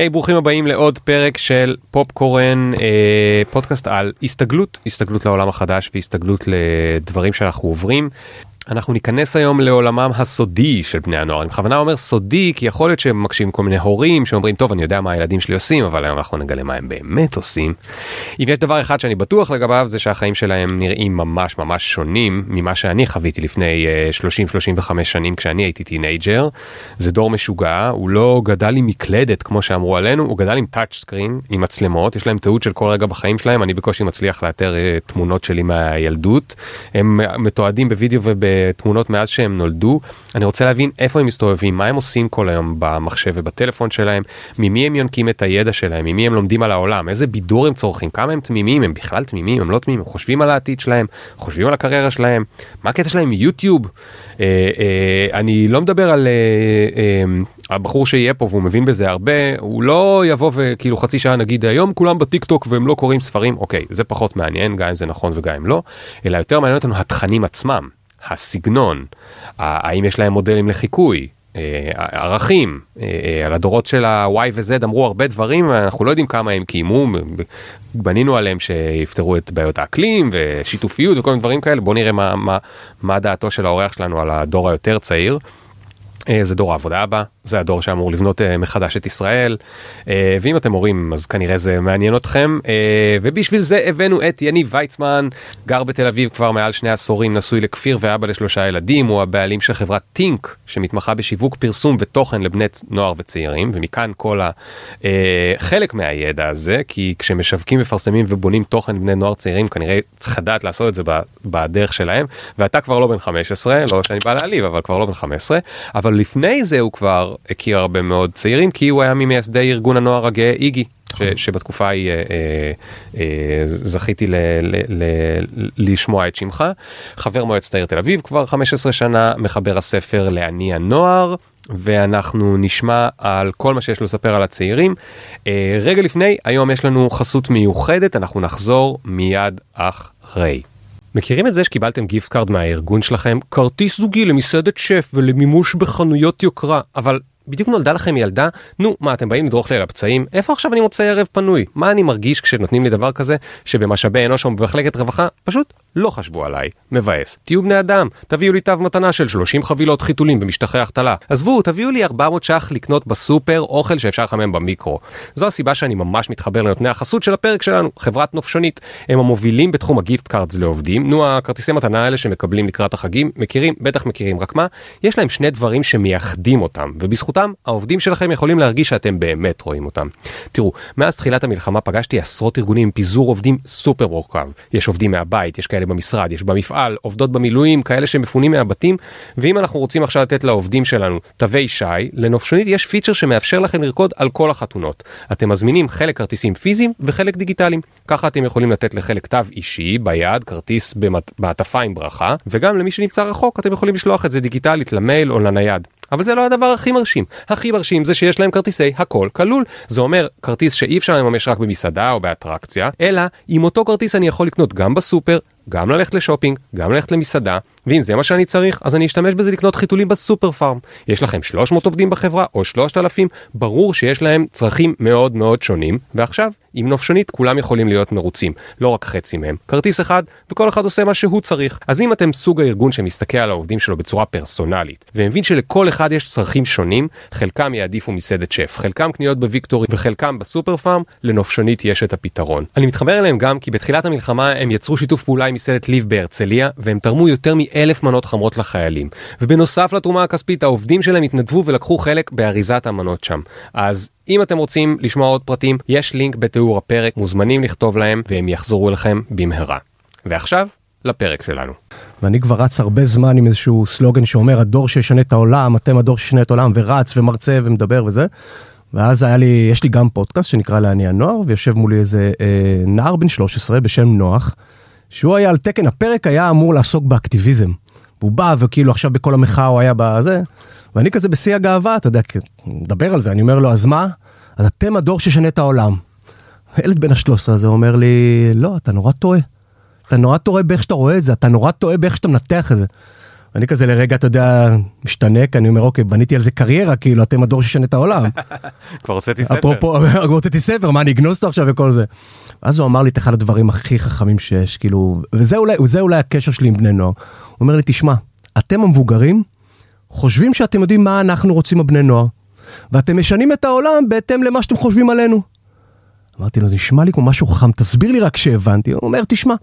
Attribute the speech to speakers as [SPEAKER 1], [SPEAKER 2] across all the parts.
[SPEAKER 1] היי, hey, ברוכים הבאים לעוד פרק של פופקורן, אה, פודקאסט על הסתגלות, הסתגלות לעולם החדש והסתגלות לדברים שאנחנו עוברים. אנחנו ניכנס היום לעולמם הסודי של בני הנוער. אני בכוונה אומר סודי כי יכול להיות שהם מקשיבים כל מיני הורים שאומרים טוב אני יודע מה הילדים שלי עושים אבל היום אנחנו נגלה מה הם באמת עושים. אם יש דבר אחד שאני בטוח לגביו זה שהחיים שלהם נראים ממש ממש שונים ממה שאני חוויתי לפני 30-35 אה, שנים כשאני הייתי teenager. זה דור משוגע הוא לא גדל עם מקלדת כמו שאמרו עלינו הוא גדל עם טאצ' סקרין עם מצלמות יש להם תיעוד של כל רגע בחיים שלהם אני בקושי מצליח לאתר אה, תמונות שלי מהילדות הם מתועדים בווידאו וב... תמונות מאז שהם נולדו אני רוצה להבין איפה הם מסתובבים מה הם עושים כל היום במחשב ובטלפון שלהם ממי הם יונקים את הידע שלהם ממי הם לומדים על העולם איזה בידור הם צורכים כמה הם תמימים הם בכלל תמימים הם לא תמימים הם חושבים על העתיד שלהם חושבים על הקריירה שלהם מה הקטע שלהם יוטיוב אה, אה, אני לא מדבר על אה, אה, הבחור שיהיה פה והוא מבין בזה הרבה הוא לא יבוא וכאילו חצי שעה נגיד היום כולם בטיק טוק והם לא קוראים ספרים אוקיי זה פחות מעניין גם אם זה נכון וגם אם לא אלא יותר מעניין אותנו התכנים עצמם. הסגנון, האם יש להם מודלים לחיקוי, אה, ערכים, אה, אה, על הדורות של ה-Y ו-Z אמרו הרבה דברים, אנחנו לא יודעים כמה הם קיימו, בנינו עליהם שיפתרו את בעיות האקלים ושיתופיות וכל מיני דברים כאלה, בוא נראה מה, מה, מה דעתו של האורח שלנו על הדור היותר צעיר. זה דור העבודה הבא, זה הדור שאמור לבנות uh, מחדש את ישראל. uh, ואם אתם הורים אז כנראה זה מעניין אתכם. uh, ובשביל זה הבאנו את יניב ויצמן. גר בתל אביב כבר מעל שני עשורים נשוי לכפיר ואבא לשלושה ילדים. הוא הבעלים של חברת טינק שמתמחה בשיווק פרסום ותוכן לבני נוער וצעירים. ומכאן כל החלק מהידע הזה כי כשמשווקים מפרסמים ובונים תוכן בני נוער צעירים כנראה צריך לדעת לעשות את זה בדרך שלהם. ואתה כבר לא בן 15 לא שאני בא להעליב אבל כבר לא בן 15 אבל לפני זה הוא כבר הכיר הרבה מאוד צעירים כי הוא היה ממייסדי ארגון הנוער הגאה איגי. ש, נכון. שבתקופה ההיא אה, אה, אה, זכיתי ל, ל, ל, לשמוע את שמך. חבר מועצת העיר תל אביב כבר 15 שנה, מחבר הספר לעני הנוער, ואנחנו נשמע על כל מה שיש לו לספר על הצעירים. אה, רגע לפני, היום יש לנו חסות מיוחדת, אנחנו נחזור מיד אחרי. מכירים את זה שקיבלתם gift card מהארגון שלכם? כרטיס זוגי למסעדת שף ולמימוש בחנויות יוקרה, אבל בדיוק נולדה לכם ילדה, נו, מה אתם באים לדרוך לי על הפצעים? איפה עכשיו אני מוצא ערב פנוי? מה אני מרגיש כשנותנים לי דבר כזה, שבמשאבי אנוש או במחלקת רווחה, פשוט לא חשבו עליי. מבאס. תהיו בני אדם, תביאו לי תו מתנה של 30 חבילות חיתולים במשטחי החתלה. עזבו, תביאו לי 400 ש"ח לקנות בסופר אוכל שאפשר לחמם במיקרו. זו הסיבה שאני ממש מתחבר לנותני החסות של הפרק שלנו, חברת נופשונית. הם המובילים בתחום ה gift cards לעובדים. נו, הכרטיסי מתנה האלה שמקבלים לקראת החגים, מכירים? בטח מכירים. רק מה? יש להם שני דברים שמייחדים אותם, ובזכותם העובדים שלכם יכולים להרגיש שאתם באמת רואים אותם. תראו, מאז תחילת המלחמה פגשתי עשרות ארגונים עם פיזור עובדים סופר מורכב. יש עובדים מהבית, יש כאלה במשרד, יש במפעל, עובדות במילואים, כאלה שמפונים מהבתים, ואם אנחנו רוצים עכשיו לתת לעובדים שלנו תווי שי, לנופשונית יש פיצ'ר שמאפשר לכם לרקוד על כל החתונות. אתם מזמינים חלק כרטיסים פיזיים וחלק דיגיטליים. ככה אתם יכולים לתת לחלק תו אישי, ביד, כרטיס במעטפה עם ברכה, וגם למי שנמצא רחוק אתם יכולים לשלוח את זה דיגיטלית למייל או לנייד. אבל זה לא הדבר הכי מרשים. הכי מרשים זה שיש להם כרטיסי הכל כלול. זה אומר כרטיס שאי אפשר לממש רק במסעדה או באטרקציה, אלא עם אותו כרטיס אני יכול לקנות גם בסופר, גם ללכת לשופינג, גם ללכת למסעדה, ואם זה מה שאני צריך, אז אני אשתמש בזה לקנות חיתולים בסופר פארם. יש לכם 300 עובדים בחברה או 3,000, ברור שיש להם צרכים מאוד מאוד שונים, ועכשיו, עם נופשונית כולם יכולים להיות מרוצים, לא רק חצי מהם. כרטיס אחד, וכל אחד עושה מה שהוא צריך. אז אם אתם סוג הארגון שמסתכל על העובדים שלו בצורה פרסונלית, ומבין שלכל אחד יש צרכים שונים, חלקם יעדיפו מסעדת שף, חלקם קניות בוויקטורי וחלקם בסופר פארם, לנופשונית יש את הפתרון. אני מתחבר אליהם גם כי בתחילת המלחמה הם יצרו שיתוף פעולה עם מסעדת ליב בהרצליה, והם תרמו יותר מאלף מנות חמות לחיילים. ובנוסף לתרומה הכספית, העובדים שלהם התנדבו ולקחו חלק באריזת המנות שם. אז אם אתם רוצים לשמוע עוד פרטים, יש לינק בתיאור הפרק, מוזמנים לכתוב להם והם יחזרו אליכם במהרה. ועכשיו, לפרק שלנו.
[SPEAKER 2] ואני כבר רץ הרבה זמן עם איזשהו סלוגן שאומר הדור שישנה את העולם, אתם הדור שישנה את העולם, ורץ ומרצה ומדבר וזה. ואז היה לי, יש לי גם פודקאסט שנקרא לעני הנוער, ויושב מולי איזה אה, נער בן 13 בשם נוח, שהוא היה על תקן, הפרק היה אמור לעסוק באקטיביזם. והוא בא וכאילו עכשיו בכל המחאה הוא היה בזה, ואני כזה בשיא הגאווה, אתה יודע, מדבר על זה, אני אומר לו, אז מה? אז אתם הדור ששנה את העולם. הילד בן ה-13 הזה אומר לי, לא, אתה נורא טועה. אתה נורא טועה באיך שאתה רואה את זה, אתה נורא טועה באיך שאתה מנתח את זה. אני כזה לרגע, אתה יודע, משתנק, אני אומר, אוקיי, בניתי על זה קריירה, כאילו, אתם הדור שישנה את העולם.
[SPEAKER 1] כבר הוצאתי ספר.
[SPEAKER 2] אפרופו, הוצאתי ספר, מה, אני אגנוז אותו עכשיו וכל זה. אז הוא אמר לי את אחד הדברים הכי חכמים שיש, כאילו, וזה אולי, וזה אולי הקשר שלי עם בני נוער. הוא אומר לי, תשמע, אתם המבוגרים, חושבים שאתם יודעים מה אנחנו רוצים הבני נוער, ואתם משנים את העולם בהתאם למה שאתם חושבים עלינו. אמרתי לו, זה נשמע לי כמו משהו חכם, תסביר לי רק שהבנתי. הוא אומר, תשמע,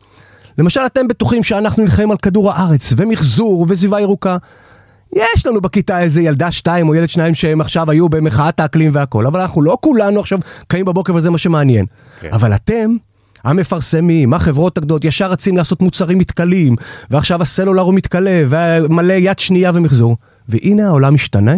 [SPEAKER 2] למשל אתם בטוחים שאנחנו נלחמים על כדור הארץ, ומחזור, וסביבה ירוקה. יש לנו בכיתה איזה ילדה שתיים או ילד שניים שהם עכשיו היו במחאת האקלים והכל, אבל אנחנו לא כולנו עכשיו קמים בבוקר וזה מה שמעניין. כן. אבל אתם, המפרסמים, החברות הגדולות, ישר רצים לעשות מוצרים מתכלים, ועכשיו הסלולר הוא מתכלה, ומלא יד שנייה ומחזור. והנה העולם משתנה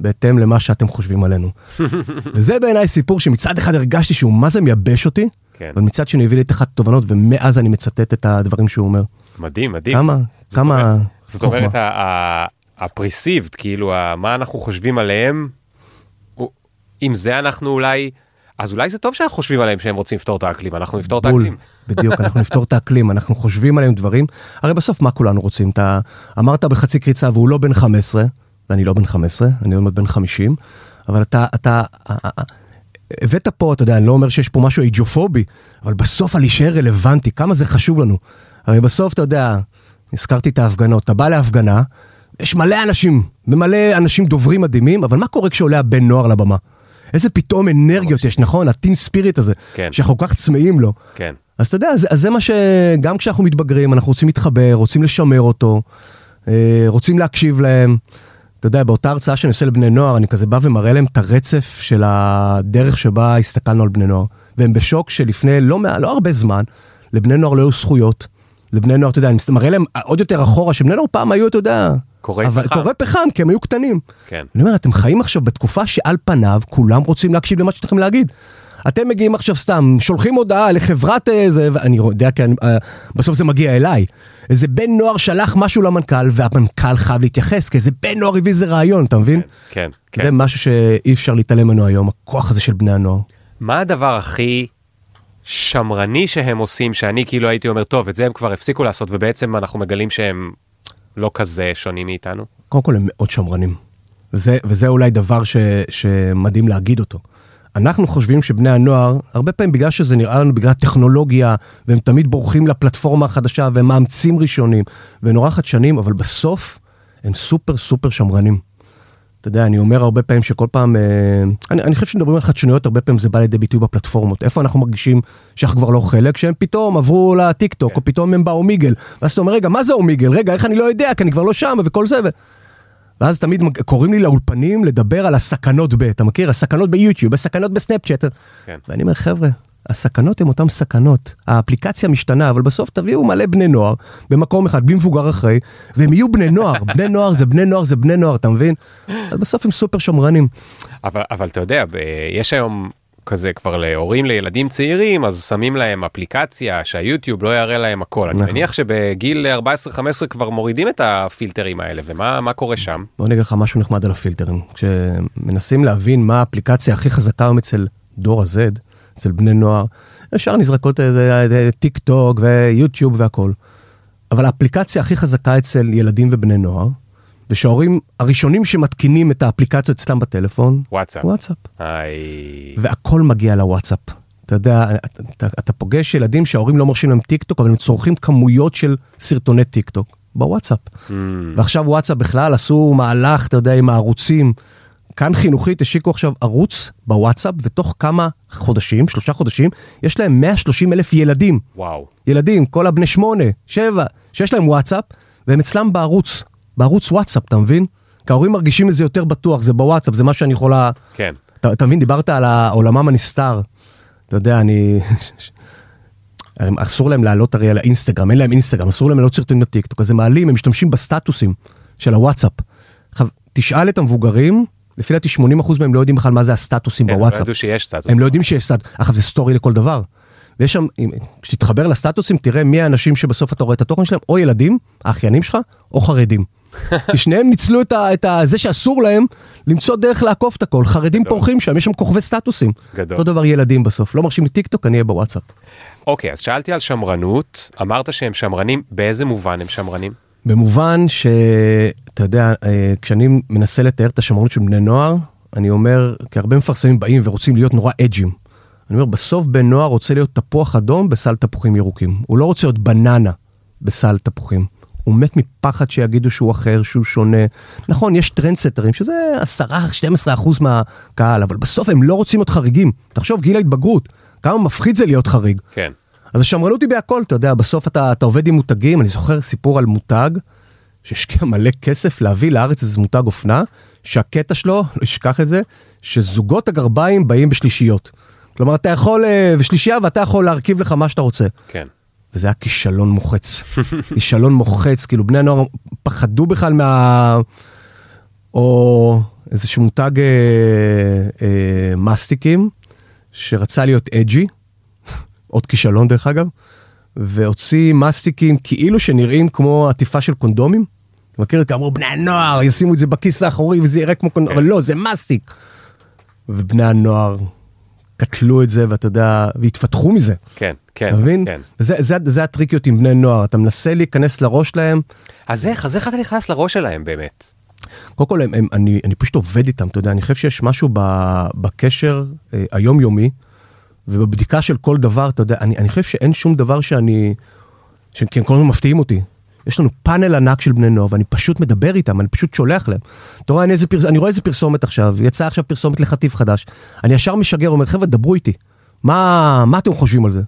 [SPEAKER 2] בהתאם למה שאתם חושבים עלינו. וזה בעיניי סיפור שמצד אחד הרגשתי שהוא מה זה מייבש אותי, כן. אבל מצד שני הביא לי את אחת התובנות, ומאז אני מצטט את הדברים שהוא אומר.
[SPEAKER 1] מדהים, מדהים.
[SPEAKER 2] כמה, זאת כמה
[SPEAKER 1] אומרת, זאת אומרת, הפריסיבד, כאילו, מה אנחנו חושבים עליהם, אם זה אנחנו אולי... אז אולי זה טוב שאנחנו חושבים עליהם שהם רוצים לפתור את האקלים, אנחנו נפתור את האקלים.
[SPEAKER 2] בדיוק, אנחנו נפתור את האקלים, אנחנו חושבים עליהם דברים. הרי בסוף מה כולנו רוצים? אתה אמרת בחצי קריצה והוא לא בן 15, ואני לא בן 15, אני עוד מעט בן 50, אבל אתה, אתה, הבאת פה, אתה יודע, אני לא אומר שיש פה משהו איג'ופובי, אבל בסוף על להישאר רלוונטי, כמה זה חשוב לנו. הרי בסוף, אתה יודע, הזכרתי את ההפגנות, אתה בא להפגנה, יש מלא אנשים, ומלא אנשים דוברים מדהימים, אבל מה קורה כשעולה הבן נוער לבמה? איזה פתאום אנרגיות יש, נכון? הטין ספיריט הזה, כן. שאנחנו כל כך צמאים לו.
[SPEAKER 1] כן.
[SPEAKER 2] אז אתה יודע, אז, אז זה מה שגם כשאנחנו מתבגרים, אנחנו רוצים להתחבר, רוצים לשמר אותו, אה, רוצים להקשיב להם. אתה יודע, באותה הרצאה שאני עושה לבני נוער, אני כזה בא ומראה להם את הרצף של הדרך שבה הסתכלנו על בני נוער. והם בשוק שלפני לא, לא הרבה זמן, לבני נוער לא היו זכויות. לבני נוער, אתה יודע, אני מראה להם עוד יותר אחורה, שבני נוער פעם היו, אתה יודע,
[SPEAKER 1] קוראי פחם.
[SPEAKER 2] קוראי פחם, כי הם היו קטנים.
[SPEAKER 1] כן.
[SPEAKER 2] אני אומר, אתם חיים עכשיו בתקופה שעל פניו כולם רוצים להקשיב למה שאתם להגיד. אתם מגיעים עכשיו סתם, שולחים הודעה לחברת איזה, ואני יודע, כי אני, אה, בסוף זה מגיע אליי. איזה בן נוער שלח משהו למנכ"ל, והמנכ"ל חייב להתייחס, כי איזה בן נוער הביא איזה רעיון, אתה מבין?
[SPEAKER 1] כן, כן.
[SPEAKER 2] זה כן. משהו שאי אפשר להתעלם ממנו היום, הכוח הזה של בני הנוער.
[SPEAKER 1] מה הדבר הכי שמרני שהם עושים, שאני כאילו הייתי אומר, טוב, את זה הם כבר הפסיקו לעשות, ובעצם אנחנו מגלים שהם לא כזה שונים מאיתנו?
[SPEAKER 2] קודם כל הם מאוד שמרנים. וזה, וזה אולי דבר ש, שמדהים להגיד אותו. אנחנו חושבים שבני הנוער, הרבה פעמים בגלל שזה נראה לנו בגלל הטכנולוגיה, והם תמיד בורחים לפלטפורמה החדשה, והם מאמצים ראשונים, ונורא חדשנים, אבל בסוף הם סופר סופר שמרנים. אתה יודע, אני אומר הרבה פעמים שכל פעם, אה, אני, אני חושב שמדברים על חדשנויות, הרבה פעמים זה בא לידי ביטוי בפלטפורמות. איפה אנחנו מרגישים שאנחנו כבר לא חלק? שהם פתאום עברו לטיק טוק, כן. או פתאום הם באו מיגל. ואז אתה אומר, רגע, מה זה אומיגל? רגע, איך אני לא יודע? כי אני כבר לא שם, וכל זה. ו... ואז תמיד קוראים לי לאולפנים לדבר על הסכנות ב... אתה מכיר? הסכנות ביוטיוב, הסכנות בסנאפצ'אט. כן. ואני אומר, חבר'ה, הסכנות הן אותן סכנות. האפליקציה משתנה, אבל בסוף תביאו מלא בני נוער במקום אחד, בלי מבוגר אחרי, והם יהיו בני נוער. בני נוער זה בני נוער זה בני נוער, אתה מבין? אז בסוף הם סופר שמרנים.
[SPEAKER 1] אבל, אבל אתה יודע, יש היום כזה כבר להורים לילדים צעירים אז שמים להם אפליקציה שהיוטיוב לא יראה להם הכל אני נכון. מניח שבגיל 14-15 כבר מורידים את הפילטרים האלה ומה מה קורה שם.
[SPEAKER 2] בוא נגיד לך משהו נחמד על הפילטרים כשמנסים להבין מה האפליקציה הכי חזקה היום אצל דור ה-Z אצל בני נוער ישר נזרקות טיק טוק ויוטיוב והכל. אבל האפליקציה הכי חזקה אצל ילדים ובני נוער ושההורים הראשונים שמתקינים את האפליקציות אצלם בטלפון,
[SPEAKER 1] וואטסאפ.
[SPEAKER 2] וואטסאפ.
[SPEAKER 1] איי.
[SPEAKER 2] והכל מגיע לוואטסאפ. אתה יודע, אתה, אתה, אתה פוגש ילדים שההורים לא מרשים להם טיק טוק, אבל הם צורכים כמויות של סרטוני טיק טוק בוואטסאפ. Mm. ועכשיו וואטסאפ בכלל עשו מהלך, אתה יודע, עם הערוצים. כאן חינוכית השיקו עכשיו ערוץ בוואטסאפ, ותוך כמה חודשים, שלושה חודשים, יש להם 130 אלף ילדים.
[SPEAKER 1] וואו.
[SPEAKER 2] ילדים, כל הבני שמונה, שבע, שיש להם וואטסאפ, והם אצלם בערוץ. בערוץ וואטסאפ, אתה מבין? כי ההורים מרגישים את זה יותר בטוח, זה בוואטסאפ, זה מה שאני יכולה...
[SPEAKER 1] כן.
[SPEAKER 2] אתה, אתה מבין, דיברת על עולמם הנסתר. אתה יודע, אני... אסור להם לעלות הרי על האינסטגרם, אין להם אינסטגרם, אסור להם לעלות סרטונים לטיקטוק, אז הם מעלים, הם משתמשים בסטטוסים של הוואטסאפ. עכשיו, תשאל את המבוגרים, לפי דעתי 80% מהם לא יודעים בכלל מה זה הסטטוסים
[SPEAKER 1] כן,
[SPEAKER 2] בוואטסאפ.
[SPEAKER 1] הם לא ידעו שיש סטטוס.
[SPEAKER 2] הם לא יודעים שיש סטטוס, עכשיו זה סטורי לכל דבר. ויש שם, כשתתחבר לסטטוסים, תראה מי האנשים שבסוף אתה רואה את התוכן שלהם, או ילדים, האחיינים שלך, או חרדים. שניהם ניצלו את, ה, את ה, זה שאסור להם למצוא דרך לעקוף את הכל. חרדים גדול. פורחים שם, יש שם כוכבי סטטוסים.
[SPEAKER 1] גדול.
[SPEAKER 2] אותו דבר ילדים בסוף. לא מרשים לי טיק טוק, אני אהיה בוואטסאפ.
[SPEAKER 1] אוקיי, אז שאלתי על שמרנות, אמרת שהם שמרנים, באיזה מובן הם שמרנים?
[SPEAKER 2] במובן שאתה יודע, אה, כשאני מנסה לתאר את השמרנות של בני נוער, אני אומר, כי הרבה מפרסמים באים ורוצים להיות נורא אג'ים. אני אומר, בסוף בן נוער רוצה להיות תפוח אדום בסל תפוחים ירוקים. הוא לא רוצה להיות בננה בסל תפוחים. הוא מת מפחד שיגידו שהוא אחר, שהוא שונה. נכון, יש טרנדסטרים, שזה 10-12 אחוז מהקהל, אבל בסוף הם לא רוצים להיות חריגים. תחשוב, גיל ההתבגרות, כמה מפחיד זה להיות חריג.
[SPEAKER 1] כן.
[SPEAKER 2] אז השמרנות היא בהכל, אתה יודע, בסוף אתה, אתה עובד עם מותגים, אני זוכר סיפור על מותג שהשקיע מלא כסף להביא לארץ איזה מותג אופנה, שהקטע שלו, לא אשכח את זה, שזוגות הגרביים באים בשלישיות. כלומר, אתה יכול, אה, בשלישייה ואתה יכול להרכיב לך מה שאתה רוצה.
[SPEAKER 1] כן.
[SPEAKER 2] וזה היה כישלון מוחץ. כישלון מוחץ, כאילו בני הנוער פחדו בכלל מה... או איזשהו מותג אה, אה, מסטיקים, שרצה להיות אג'י, עוד כישלון דרך אגב, והוציא מסטיקים כאילו שנראים כמו עטיפה של קונדומים. אתה מכיר? כי אמרו בני הנוער ישימו את זה בכיס האחורי וזה יראה כמו קונדום, אבל לא, זה מסטיק. ובני הנוער קטלו את זה ואתה יודע, והתפתחו מזה.
[SPEAKER 1] כן, כן,
[SPEAKER 2] מבין?
[SPEAKER 1] כן.
[SPEAKER 2] זה, זה, זה הטריקיות עם בני נוער, אתה מנסה להיכנס לראש שלהם,
[SPEAKER 1] אז איך, אז איך אתה נכנס לראש שלהם באמת?
[SPEAKER 2] קודם כל הם, הם, אני, אני פשוט עובד איתם, אתה יודע, אני חושב שיש משהו ב, בקשר אה, היומיומי ובבדיקה של כל דבר, אתה יודע, אני, אני חושב שאין שום דבר שאני, שהם כל הזמן מפתיעים אותי. יש לנו פאנל ענק של בני נוער ואני פשוט מדבר איתם, אני פשוט שולח להם. אתה רואה, אני, פרס, אני רואה איזה פרסומת עכשיו, יצא עכשיו פרסומת לחטיף חדש, אני ישר משגר, אומר, חבר'ה, דברו איתי, מה, מה אתם חושבים על זה?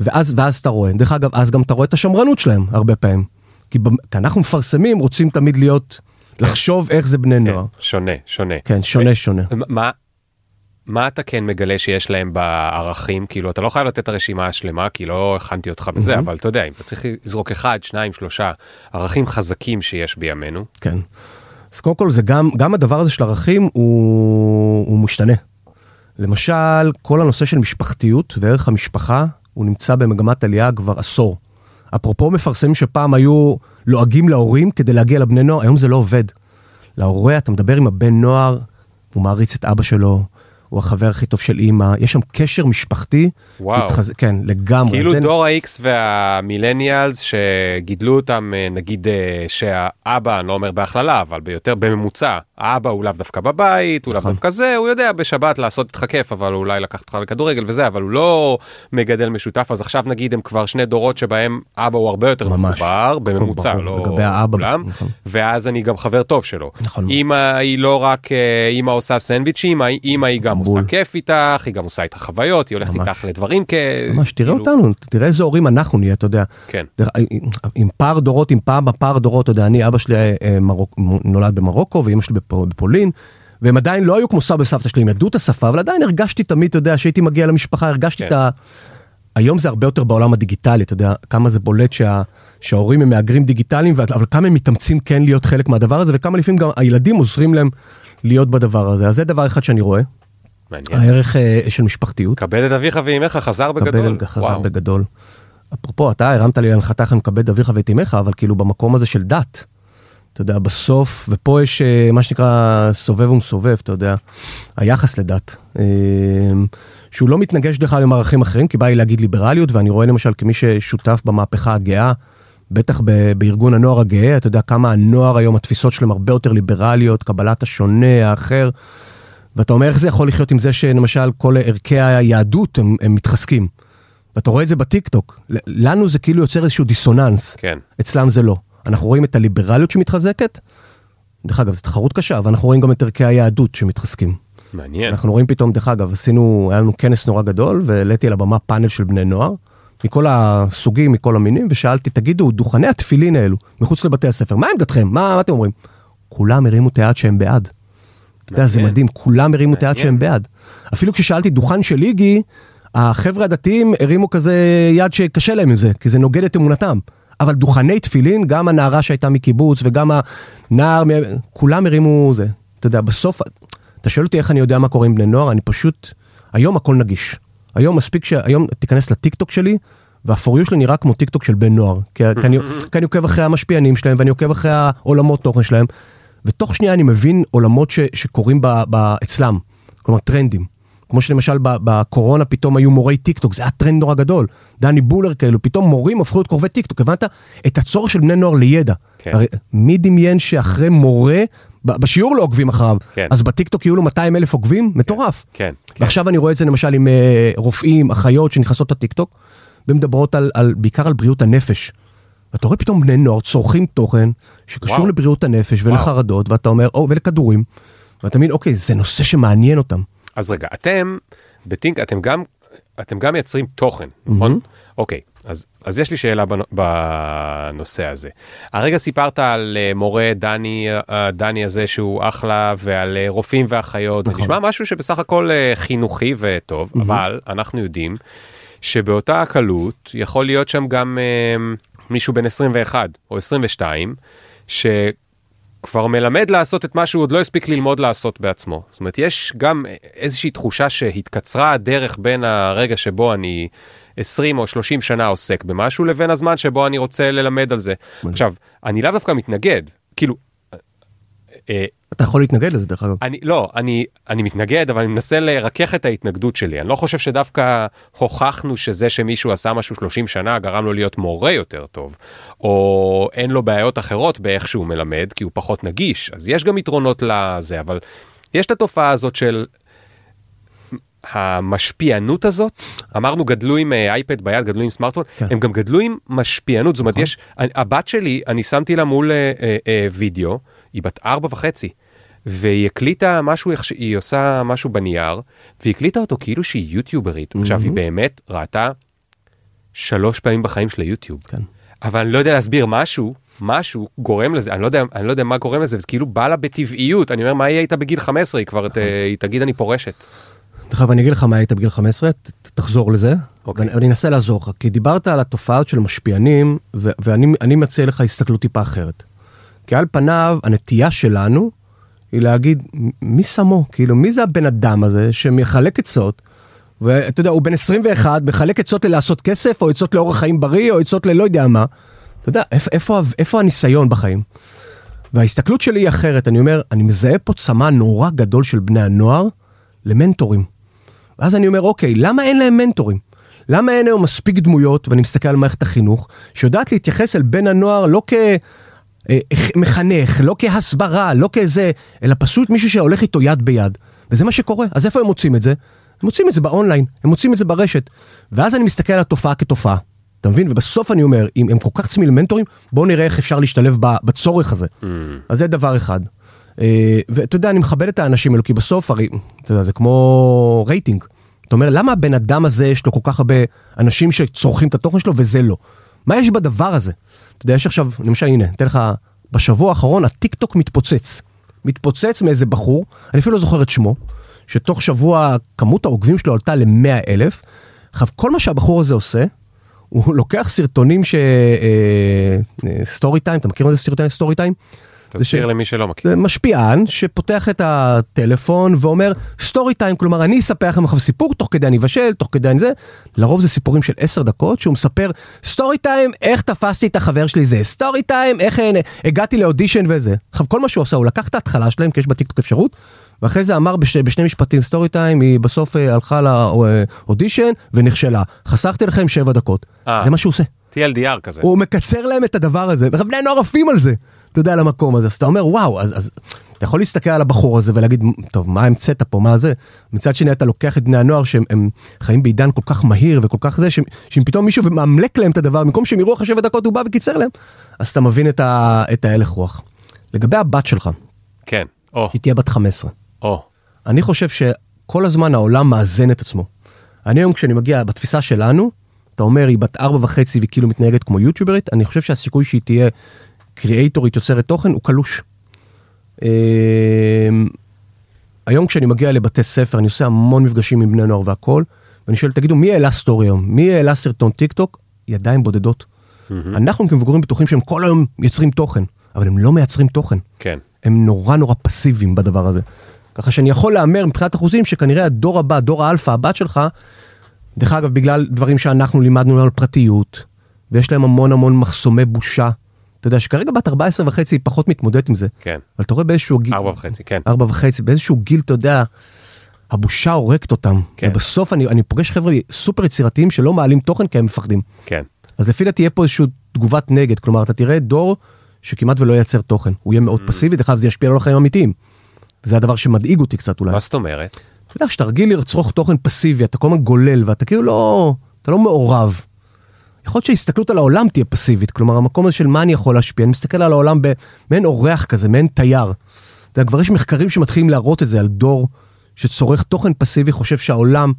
[SPEAKER 2] ואז, ואז אתה רואה, דרך אגב, אז גם אתה רואה את השמרנות שלהם הרבה פעמים. כי, במ- כי אנחנו מפרסמים, רוצים תמיד להיות, לחשוב איך זה בני
[SPEAKER 1] כן,
[SPEAKER 2] נוער.
[SPEAKER 1] שונה, שונה.
[SPEAKER 2] כן, שונה שונה.
[SPEAKER 1] מה, מה אתה כן מגלה שיש להם בערכים? כאילו, אתה לא חייב לתת את הרשימה השלמה, כי לא הכנתי אותך בזה, אבל אתה יודע, אם אתה צריך לזרוק אחד, שניים, שלושה ערכים חזקים שיש בימינו.
[SPEAKER 2] כן. אז קודם כל זה גם, גם הדבר הזה של ערכים הוא, הוא משתנה. למשל, כל הנושא של משפחתיות וערך המשפחה, הוא נמצא במגמת עלייה כבר עשור. אפרופו מפרסמים שפעם היו לועגים להורים כדי להגיע לבני נוער, היום זה לא עובד. להורה, אתה מדבר עם הבן נוער, הוא מעריץ את אבא שלו, הוא החבר הכי טוב של אימא, יש שם קשר משפחתי.
[SPEAKER 1] וואו.
[SPEAKER 2] מתחז... כן, לגמרי.
[SPEAKER 1] כאילו
[SPEAKER 2] זה...
[SPEAKER 1] דור ה-X והמילניאלס שגידלו אותם, אה, נגיד אה, שהאבא, אני לא אומר בהכללה, אבל ביותר בממוצע, האבא הוא לאו דווקא בבית, הוא לאו
[SPEAKER 2] נכון.
[SPEAKER 1] דווקא זה, הוא יודע בשבת לעשות איתך כיף, אבל אולי לקחת אותך לכדורגל וזה, אבל הוא לא מגדל משותף, אז עכשיו נגיד הם כבר שני דורות שבהם אבא הוא הרבה יותר. מחובר, בממוצע,
[SPEAKER 2] ברור,
[SPEAKER 1] לא כולם,
[SPEAKER 2] נכון.
[SPEAKER 1] ואז אני גם חבר טוב שלו.
[SPEAKER 2] נכון.
[SPEAKER 1] אמא היא לא רק, אה, אמא עושה סנדוויצ'ים, אמא היא גם
[SPEAKER 2] בול.
[SPEAKER 1] עושה כיף איתך, היא גם עושה איתך חוויות, היא הולכת
[SPEAKER 2] ממש.
[SPEAKER 1] איתך לדברים כ...
[SPEAKER 2] ממש, תראה
[SPEAKER 1] כאילו-
[SPEAKER 2] אותנו, תראה איזה הורים אנחנו נהיה, אתה יודע.
[SPEAKER 1] כן.
[SPEAKER 2] דרך- עם פער דורות, עם פער בפער דורות, אתה יודע, אני, אבא שלי אה, אה, מרוק, נולד במרוקו ואימא שלי בפ- בפולין, והם עדיין לא היו כמו סבא וסבתא שלי, הם ידעו את השפה, אבל עדיין הרגשתי תמיד, אתה יודע, שהייתי מגיע למשפחה, הרגשתי
[SPEAKER 1] כן.
[SPEAKER 2] את ה... היום זה הרבה יותר בעולם הדיגיטלי, אתה יודע, כמה זה בולט שה... שההורים הם מהגרים דיגיטליים, אבל כמה הם מתאמצים כן להיות חלק מהדבר הזה, וכמה לפעמים גם הילדים עוזרים להם להיות בדבר הזה. אז זה דבר אחד שאני רואה,
[SPEAKER 1] מעניין.
[SPEAKER 2] הערך אה, של משפחתיות.
[SPEAKER 1] כבד את אביך ואימך חזר בגדול.
[SPEAKER 2] קבל חזר
[SPEAKER 1] וואו.
[SPEAKER 2] בגדול. אפרופו, אתה הרמת לי להנחתה איך אני מכבד אביך ואת אמך, אבל כאילו במקום הזה של דת. אתה יודע, בסוף, ופה יש אה, מה שנקרא סובב ומסובב, אתה יודע, היחס לדת. אה, שהוא לא מתנגש דרך אגב עם ערכים אחרים, כי בא לי להגיד ליברליות, ואני רואה למשל כמי ששותף במהפכה הגאה, בטח ב- בארגון הנוער הגאה, אתה יודע כמה הנוער היום, התפיסות שלהם הרבה יותר ליברליות, קבלת השונה, האחר. ואתה אומר איך זה יכול לחיות עם זה שלמשל כל ערכי היהדות הם, הם מתחזקים. ואתה רואה את זה בטיק טוק. ל- לנו זה כאילו יוצר איזשהו דיסוננס,
[SPEAKER 1] כן.
[SPEAKER 2] אצלם זה לא. אנחנו רואים את הליברליות שמתחזקת, דרך אגב, זו תחרות קשה, אבל אנחנו רואים גם את ערכי היהדות שמתחזקים.
[SPEAKER 1] מעניין.
[SPEAKER 2] אנחנו רואים פתאום, דרך אגב, עשינו, היה לנו כנס נורא גדול, והעליתי על הבמה פאנל של בני נוער, מכל הסוגים, מכל המינים, ושאלתי, תגידו, דוכני התפילין האלו, מחוץ לבתי הספר, מה עמדתכם? מה, מה אתם אומרים? כולם הרימו את היד שהם בעד. אתה יודע, זה. מדהים, כולם הרימו את היד. שהם בעד. אפילו כששאלתי דוכן של איגי, החבר'ה הדתיים הרימו כזה יד שקשה להם עם זה, כי זה נוגד את אמונתם. אבל דוכני תפילין, גם הנערה שהייתה מקיבוץ וגם הנער, כולם הרימו זה. אתה יודע, בסוף, אתה שואל אותי איך אני יודע מה קורה עם בני נוער, אני פשוט, היום הכל נגיש. היום מספיק שהיום תיכנס לטיק טוק שלי, וה For You שלי נראה כמו טיק טוק של בן נוער. כי, כי, אני, כי אני עוקב אחרי המשפיענים שלהם, ואני עוקב אחרי העולמות תוכן שלהם, ותוך שנייה אני מבין עולמות ש, שקורים ב, ב, אצלם, כלומר טרנדים. כמו שלמשל בקורונה פתאום היו מורי טיק טוק, זה היה טרנד נורא גדול. דני בולר כאלו, פתאום מורים הפכו להיות כוכבי טיק טוק, הבנת? את הצורך של בני נוער לידע.
[SPEAKER 1] כן.
[SPEAKER 2] הרי מי דמיין שאחרי מורה, בשיעור לא עוקבים אחריו,
[SPEAKER 1] כן.
[SPEAKER 2] אז בטיק טוק יהיו לו 200 אלף עוקבים? מטורף.
[SPEAKER 1] כן, כן.
[SPEAKER 2] ועכשיו אני רואה את זה למשל עם אה, רופאים, אחיות שנכנסות לטיק טוק, ומדברות על, על, בעיקר על בריאות הנפש. ואתה רואה פתאום בני נוער צורכים תוכן שקשור
[SPEAKER 1] וואו.
[SPEAKER 2] לבריאות הנפש ולחרדות, ואתה אומר, או, ולכדורים, ואתה מבין, אוקיי, זה נושא שמעניין אותם.
[SPEAKER 1] אז רגע, אתם בטינק, אתם גם, אתם גם מייצרים תוכן, נכון? אוקיי, אז, אז יש לי שאלה בנ- בנושא הזה. הרגע סיפרת על אה, מורה דני, אה, דני הזה שהוא אחלה, ועל אה, רופאים ואחיות, זה
[SPEAKER 2] נכון.
[SPEAKER 1] נשמע משהו שבסך הכל חינוכי וטוב, אבל אנחנו יודעים שבאותה הקלות יכול להיות שם גם מישהו בן 21 או 22, ש... כבר מלמד לעשות את מה שהוא עוד לא הספיק ללמוד לעשות בעצמו. זאת אומרת, יש גם איזושהי תחושה שהתקצרה הדרך בין הרגע שבו אני 20 או 30 שנה עוסק במשהו, לבין הזמן שבו אני רוצה ללמד על זה. עכשיו, אני לאו דווקא מתנגד, כאילו, אה,
[SPEAKER 2] אתה יכול להתנגד לזה דרך אגב.
[SPEAKER 1] אני לא אני אני מתנגד אבל אני מנסה לרכך את ההתנגדות שלי אני לא חושב שדווקא הוכחנו שזה שמישהו עשה משהו 30 שנה גרם לו להיות מורה יותר טוב או אין לו בעיות אחרות באיך שהוא מלמד כי הוא פחות נגיש אז יש גם יתרונות לזה אבל יש את התופעה הזאת של המשפיענות הזאת אמרנו גדלו עם אה, אייפד ביד גדלו עם סמארטפון
[SPEAKER 2] כן.
[SPEAKER 1] הם גם גדלו עם משפיענות זאת אומרת
[SPEAKER 2] נכון.
[SPEAKER 1] יש הבת שלי אני שמתי לה מול אה, אה, אה, וידאו היא בת ארבע וחצי. והיא הקליטה משהו, היא עושה משהו בנייר, והיא הקליטה אותו כאילו שהיא יוטיוברית. עכשיו, היא באמת ראתה שלוש פעמים בחיים שלה יוטיוב.
[SPEAKER 2] כן.
[SPEAKER 1] אבל אני לא יודע להסביר משהו, משהו גורם לזה, אני לא יודע, אני לא יודע מה גורם לזה, זה כאילו בא לה בטבעיות, אני אומר, מה יהיה איתה בגיל 15? היא כבר, ת- היא תגיד אני פורשת.
[SPEAKER 2] דרך אגב, אני אגיד לך מה היית בגיל 15, ת- תחזור לזה,
[SPEAKER 1] אוקיי.
[SPEAKER 2] ואני אנסה לעזור לך, כי דיברת על התופעות של משפיענים, ו- ואני אני מציע לך הסתכלות טיפה אחרת. כי על פניו, הנטייה שלנו היא להגיד, "מ- מי שמו? כאילו, מי זה הבן אדם הזה שמחלק עצות, ואתה יודע, הוא בן 21, מחלק עצות ללעשות כסף, או עצות לאורח חיים בריא, או עצות ללא יודע מה. אתה יודע, איפה, איפה, איפה הניסיון בחיים? וההסתכלות שלי היא אחרת, אני אומר, אני מזהה פה צמא נורא גדול של בני הנוער למנטורים. ואז אני אומר, אוקיי, למה אין להם מנטורים? למה אין היום מספיק דמויות, ואני מסתכל על מערכת החינוך, שיודעת להתייחס אל בן הנוער לא כמחנך, לא כהסברה, לא כזה, אלא פשוט מישהו שהולך איתו יד ביד. וזה מה שקורה. אז איפה הם מוצאים את זה? הם מוצאים את זה באונליין, הם מוצאים את זה ברשת. ואז אני מסתכל על התופעה כתופעה. אתה מבין? ובסוף אני אומר, אם הם כל כך צמאים למנטורים, בואו נראה איך אפשר להשתלב בצורך הזה. אז זה דבר אחד. אה, ואתה יודע, אני מכבד את האנשים האלו, כי בסוף, הרי, אתה יודע, זה כמו רייטינג. אתה אומר, למה הבן אדם הזה יש לו כל כך הרבה אנשים שצורכים את התוכן שלו וזה לא? מה יש בדבר הזה? אתה יודע, יש עכשיו, למשל, הנה, אתן לך, בשבוע האחרון הטיק טוק מתפוצץ. מתפוצץ מאיזה בחור, אני אפילו לא זוכר את שמו, שתוך שבוע כמות העוקבים שלו עלתה ל-100 אלף. עכשיו, כל מה שהבחור הזה עושה, הוא לוקח סרטונים ש... story time, אתה מכיר מה זה סרטוני story time? זה ש-
[SPEAKER 1] תזכיר למי שלא מכיר.
[SPEAKER 2] משפיען שפותח את הטלפון ואומר story time, כלומר אני אספר לכם עכשיו סיפור, תוך כדי אני אבשל, תוך כדי אני זה, לרוב זה סיפורים של עשר דקות, שהוא מספר story time, איך תפסתי את החבר שלי זה, story time, איך אה, הגעתי לאודישן וזה. עכשיו כל מה שהוא עשה, הוא לקח את ההתחלה שלהם, כי יש בטיקטוק אפשרות, ואחרי זה אמר בש, בשני משפטים story time, היא בסוף אה, הלכה לאודישן ונכשלה. חסכתי לכם שבע דקות.
[SPEAKER 1] אה.
[SPEAKER 2] זה מה שהוא עושה.
[SPEAKER 1] TLDR כזה.
[SPEAKER 2] הוא מקצר להם את הדבר הזה, ובני נוער עפים על זה, אתה יודע, על המקום הזה. אז אתה אומר, וואו, אז, אז אתה יכול להסתכל על הבחור הזה ולהגיד, טוב, מה המצאת פה, מה זה? מצד שני, אתה לוקח את בני הנוער שהם הם חיים בעידן כל כך מהיר וכל כך זה, שאם פתאום מישהו מאמלק להם את הדבר, במקום שהם יראו אחרי שבע דקות, הוא בא וקיצר להם, אז אתה מבין את, ה, את ההלך רוח. לגבי הבת שלך,
[SPEAKER 1] כן. או,
[SPEAKER 2] היא תהיה בת 15.
[SPEAKER 1] או.
[SPEAKER 2] אני חושב שכל הזמן העולם מאזן את עצמו. אני היום כשאני מגיע בתפיסה שלנו, אתה אומר היא בת ארבע וחצי והיא כאילו מתנהגת כמו יוטיוברית, אני חושב שהסיכוי שהיא תהיה קריאייטורית יוצרת תוכן הוא קלוש. אמ, היום כשאני מגיע לבתי ספר, אני עושה המון מפגשים עם בני נוער והכל, ואני שואל, תגידו, מי העלה סטורי היום? מי העלה סרטון טיק טוק? ידיים בודדות. אנחנו כמבוגרים בטוחים שהם כל היום מייצרים תוכן, אבל הם לא מייצרים תוכן.
[SPEAKER 1] כן.
[SPEAKER 2] הם נורא נורא פסיביים בדבר הזה. ככה שאני יכול להמר מבחינת אחוזים שכנראה הדור הבא, דור האלפא, הבת שלך, דרך אגב, בגלל דברים שאנחנו לימדנו על פרטיות, ויש להם המון המון מחסומי בושה. אתה יודע שכרגע בת 14 וחצי היא פחות מתמודדת עם זה.
[SPEAKER 1] כן.
[SPEAKER 2] אבל אתה רואה באיזשהו גיל,
[SPEAKER 1] ארבע וחצי, כן.
[SPEAKER 2] ארבע וחצי, באיזשהו גיל, אתה יודע, הבושה הורגת אותם.
[SPEAKER 1] כן.
[SPEAKER 2] ובסוף אני, אני פוגש חבר'ה סופר יצירתיים שלא מעלים תוכן כי הם מפחדים.
[SPEAKER 1] כן.
[SPEAKER 2] אז לפי דעתי תהיה פה איזושהי תגובת נגד, כלומר אתה תראה דור שכמעט ולא ייצר תוכן, הוא יהיה מאוד פסיבי, דרך אגב זה ישפיע על החיים האמיתיים. זה הדבר שמדאיג אותי קצת אולי.
[SPEAKER 1] מה זאת אומרת?
[SPEAKER 2] אתה יודע, כשאתה רגיל לצרוך תוכן פסיבי, אתה כל הזמן גולל ואתה כאילו לא, אתה לא מעורב. יכול להיות שההסתכלות על העולם תהיה פסיבית, כלומר המקום הזה של מה אני יכול להשפיע, אני מסתכל על העולם במעין אורח כזה, מעין תייר. אתה כבר יש מחקרים שמתחילים להראות את זה על דור שצורך תוכן פסיבי, חושב שהעולם,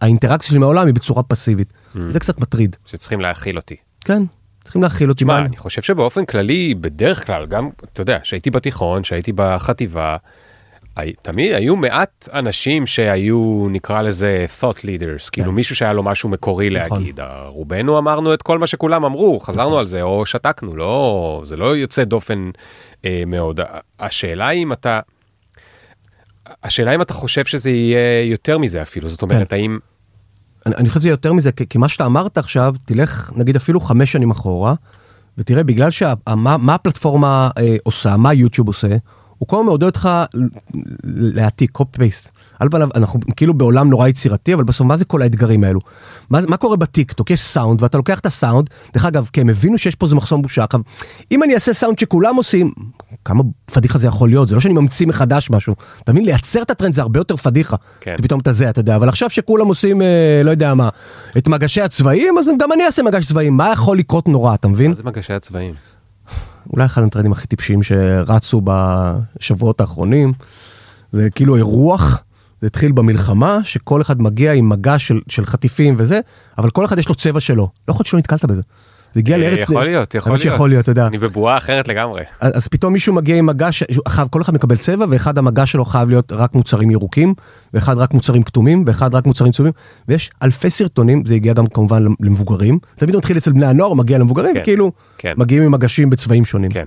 [SPEAKER 2] האינטראקציה שלי עם העולם היא בצורה פסיבית. זה קצת מטריד.
[SPEAKER 1] שצריכים להאכיל אותי.
[SPEAKER 2] כן, צריכים להכיל אותי.
[SPEAKER 1] תשמע, אני חושב שבאופן כללי, בדרך כלל, גם, אתה יודע, שהייתי בתיכון, שהייתי בחטיבה, תמיד היו מעט אנשים שהיו, נקרא לזה thought leaders, כאילו מישהו שהיה לו משהו מקורי
[SPEAKER 2] כן. נכון.
[SPEAKER 1] להגיד. רובנו אמרנו את כל מה שכולם אמרו, חזרנו על זה, או שתקנו, לא, זה לא יוצא דופן אה, מאוד. השאלה אם אתה, השאלה אם אתה חושב שזה יהיה יותר מזה אפילו, זאת אומרת,
[SPEAKER 2] כן.
[SPEAKER 1] האם...
[SPEAKER 2] אני, אני חושב שזה יותר מזה, כי, כי מה שאתה אמרת עכשיו, תלך נגיד אפילו חמש שנים אחורה, ותראה, בגלל שמה מה הפלטפורמה אה, עושה, מה יוטיוב עושה, הוא כל הזמן מעודד אותך להעתיק, פייסט. על פניו, אנחנו כאילו בעולם נורא יצירתי, אבל בסוף מה זה כל האתגרים האלו? מה, מה קורה בטיקטוק? יש סאונד, ואתה לוקח את הסאונד, דרך אגב, כי הם הבינו שיש פה איזה מחסום בושה. עכשיו, אם אני אעשה סאונד שכולם עושים, כמה פדיחה זה יכול להיות? זה לא שאני ממציא מחדש משהו. אתה מבין? לייצר את הטרנד זה הרבה יותר פדיחה.
[SPEAKER 1] כן.
[SPEAKER 2] פתאום אתה זה, אתה יודע, אבל עכשיו שכולם עושים, אה, לא יודע מה, את מגשי הצבעים, אז גם אני אעשה מגש צבעים, מה יכול לקרות נורא, אתה מבין?
[SPEAKER 1] מה זה מגשי הצבעים?
[SPEAKER 2] אולי אחד הטרנדים הכי טיפשיים שרצו בשבועות האחרונים, זה כאילו אירוח, זה התחיל במלחמה, שכל אחד מגיע עם מגש של, של חטיפים וזה, אבל כל אחד יש לו צבע שלו. לא יכול להיות שלא נתקלת בזה. זה הגיע לארץ...
[SPEAKER 1] אה, יכול להיות, יכול להיות.
[SPEAKER 2] שיכול להיות, אתה יודע.
[SPEAKER 1] אני בבועה אחרת לגמרי.
[SPEAKER 2] אז אז פתאום מישהו מגיע עם מגש, כל אחד מקבל צבע, ואחד המגש שלו חייב להיות רק מוצרים ירוקים, ואחד רק מוצרים כתומים, ואחד רק מוצרים צהובים, ויש אלפי סרטונים, זה הגיע גם כמובן למבוגרים, תמיד מתחיל אצל בני הנוער, מגיע למבוגרים,
[SPEAKER 1] כן,
[SPEAKER 2] כאילו,
[SPEAKER 1] כן.
[SPEAKER 2] מגיעים עם מגשים בצבעים שונים.
[SPEAKER 1] כן.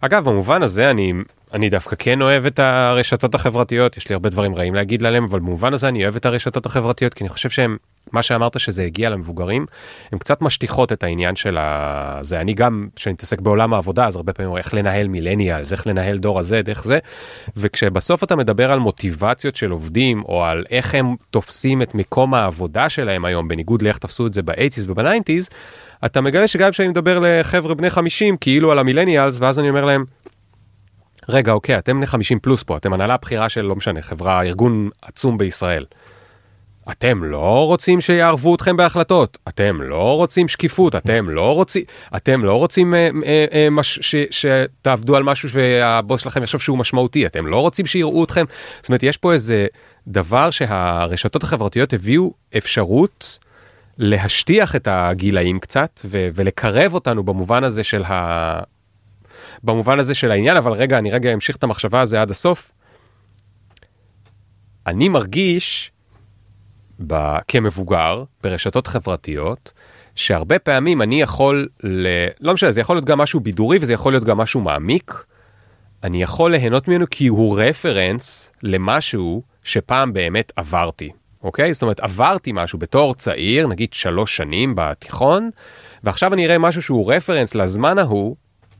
[SPEAKER 1] אגב, במובן הזה אני, אני דווקא כן אוהב את הרשתות החברתיות, יש לי הרבה דברים רעים להגיד עליהם, אבל במובן הזה אני אוהב את הרשתות החברתיות, כי אני חושב שהם, מה שאמרת שזה הגיע למבוגרים, הם קצת משטיחות את העניין של ה... זה אני גם, כשאני מתעסק בעולם העבודה, אז הרבה פעמים אומר איך לנהל מילניאלס, איך לנהל דור הזה, איך זה, וכשבסוף אתה מדבר על מוטיבציות של עובדים, או על איך הם תופסים את מקום העבודה שלהם היום, בניגוד לאיך תפסו את זה ב-80's וב-90's, אתה מגלה שגם כשאני מדבר לחבר'ה בני 50 כאילו על המילניאלס ואז אני אומר להם. רגע אוקיי אתם בני 50 פלוס פה אתם הנהלה בכירה של לא משנה חברה ארגון עצום בישראל. אתם לא רוצים שיערבו אתכם בהחלטות. אתם לא רוצים שקיפות. אתם לא רוצים אתם לא רוצים אה, אה, אה, מש, ש, שתעבדו על משהו שהבוס שלכם יחשוב שהוא משמעותי. אתם לא רוצים שיראו אתכם. זאת אומרת יש פה איזה דבר שהרשתות החברתיות הביאו אפשרות להשטיח את הגילאים קצת ו- ולקרב אותנו במובן הזה של ה... במובן הזה של העניין. אבל רגע אני רגע אמשיך את המחשבה הזה עד הסוף. אני מרגיש ב... כמבוגר ברשתות חברתיות שהרבה פעמים אני יכול ל... לא משנה זה יכול להיות גם משהו בידורי וזה יכול להיות גם משהו מעמיק. אני יכול ליהנות ממנו כי הוא רפרנס למשהו שפעם באמת עברתי. אוקיי? זאת אומרת, עברתי משהו בתור צעיר, נגיד שלוש שנים בתיכון, ועכשיו אני אראה משהו שהוא רפרנס לזמן ההוא,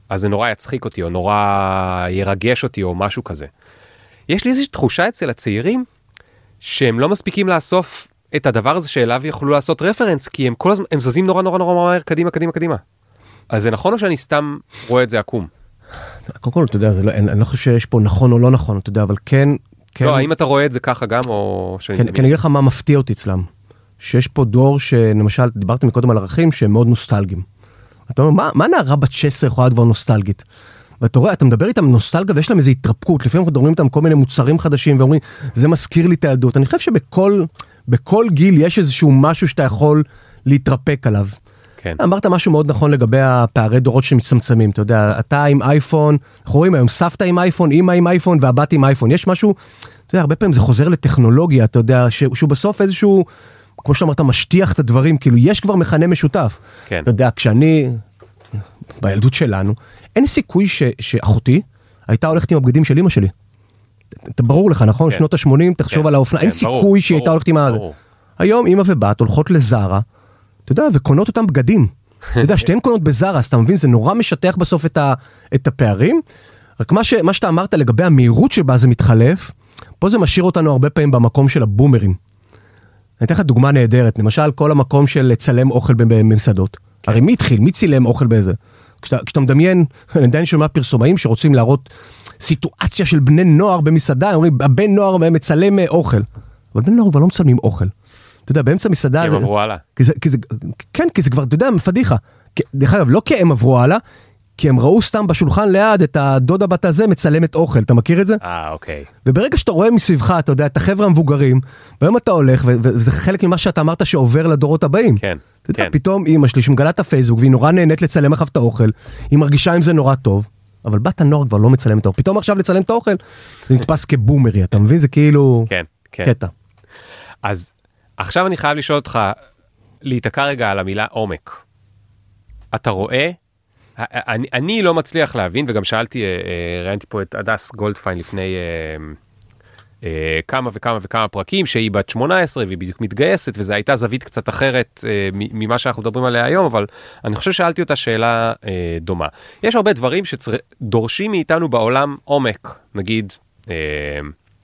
[SPEAKER 1] אז זה נורא יצחיק אותי, או נורא ירגש אותי, או משהו כזה. יש לי איזושהי תחושה אצל הצעירים, שהם לא מספיקים לאסוף את הדבר הזה שאליו יכלו לעשות רפרנס, כי הם כל הזמן, הם זזים נורא נורא נורא מהר קדימה, קדימה, קדימה. אז זה נכון או שאני סתם רואה את זה עקום?
[SPEAKER 2] קודם כל, אתה יודע, לא, אני, אני לא חושב שיש פה נכון או לא נכון, אתה יודע, אבל כן, כן,
[SPEAKER 1] לא, האם אתה רואה את זה ככה גם, או שאני...
[SPEAKER 2] כן, כי אני אגיד לך מה מפתיע אותי אצלם. שיש פה דור שלמשל, דיברתם קודם על ערכים שהם מאוד נוסטלגיים. אתה אומר, מה, מה נערה בת 16 יכולה להיות כבר נוסטלגית? ואתה רואה, אתה מדבר איתם נוסטלגיה ויש להם איזו התרפקות, לפעמים אנחנו מדברים איתם כל מיני מוצרים חדשים ואומרים, זה מזכיר לי את הילדות. אני חושב שבכל בכל גיל יש איזשהו משהו שאתה יכול להתרפק עליו.
[SPEAKER 1] כן.
[SPEAKER 2] אמרת משהו מאוד נכון לגבי הפערי דורות שמצטמצמים, אתה יודע, אתה עם אייפון, אנחנו רואים היום סבתא עם אייפון, אמא עם אייפון והבת עם אייפון, יש משהו, אתה יודע, הרבה פעמים זה חוזר לטכנולוגיה, אתה יודע, שהוא בסוף איזשהו, כמו שאמרת, משטיח את הדברים, כאילו יש כבר מכנה משותף.
[SPEAKER 1] כן.
[SPEAKER 2] אתה יודע, כשאני, בילדות שלנו, אין סיכוי ש, שאחותי הייתה הולכת עם הבגדים של אמא שלי. אתה ברור לך, נכון?
[SPEAKER 1] כן.
[SPEAKER 2] שנות ה-80, תחשוב
[SPEAKER 1] כן,
[SPEAKER 2] על האופנה,
[SPEAKER 1] כן,
[SPEAKER 2] אין
[SPEAKER 1] ברור,
[SPEAKER 2] סיכוי שהיא הייתה הולכת עם ה... היום אמא ובת הולכות לזארה, אתה יודע, וקונות אותם בגדים. אתה יודע, שתיהן קונות בזארה, אז אתה מבין, זה נורא משטח בסוף את, ה, את הפערים. רק מה, ש, מה שאתה אמרת לגבי המהירות שבה זה מתחלף, פה זה משאיר אותנו הרבה פעמים במקום של הבומרים. אני אתן לך דוגמה נהדרת, למשל כל המקום של לצלם אוכל במסעדות. כן. הרי מי התחיל? מי צילם אוכל באיזה? כשאתה, כשאתה מדמיין, אני עדיין שומע פרסומאים שרוצים להראות סיטואציה של בני נוער במסעדה, אומרים, הבן נוער מצלם אה, אוכל. אבל בני נוער כבר לא מצלמים אוכל. אתה יודע, באמצע מסעדה...
[SPEAKER 1] כי הם עברו הלאה.
[SPEAKER 2] כן, כי זה כבר, אתה יודע, פדיחה. דרך אגב, לא כי הם עברו הלאה, כי הם ראו סתם בשולחן ליד את הדודה בת הזה מצלמת אוכל, אתה מכיר את זה?
[SPEAKER 1] אה, אוקיי.
[SPEAKER 2] וברגע שאתה רואה מסביבך, אתה יודע, את החבר'ה המבוגרים, והיום אתה הולך, וזה חלק ממה שאתה אמרת שעובר לדורות הבאים.
[SPEAKER 1] כן,
[SPEAKER 2] אתה יודע,
[SPEAKER 1] כן.
[SPEAKER 2] פתאום אימא שלי שמגלה את הפייסבוק, והיא נורא נהנית לצלם אחריו את האוכל, היא מרגישה עם זה נורא טוב, אבל בת הנוער כבר לא מצלמת את האוכל. פתאום עכשיו לצלם את האוכל, זה נתפס כבומרי, אתה מבין? זה כאילו
[SPEAKER 1] כן, כן.
[SPEAKER 2] קטע.
[SPEAKER 1] אז עכשיו אני חייב לשאול אותך, להיתקע רגע על המילה עומק. אתה רואה? אני, אני לא מצליח להבין, וגם שאלתי, אה, אה, ראיינתי פה את הדס גולדפיין לפני אה, כמה וכמה וכמה פרקים, שהיא בת 18 והיא בדיוק מתגייסת, וזו הייתה זווית קצת אחרת ממה שאנחנו מדברים עליה היום, אבל אני חושב ששאלתי אותה שאלה דומה. יש הרבה דברים שדורשים מאיתנו בעולם עומק, נגיד,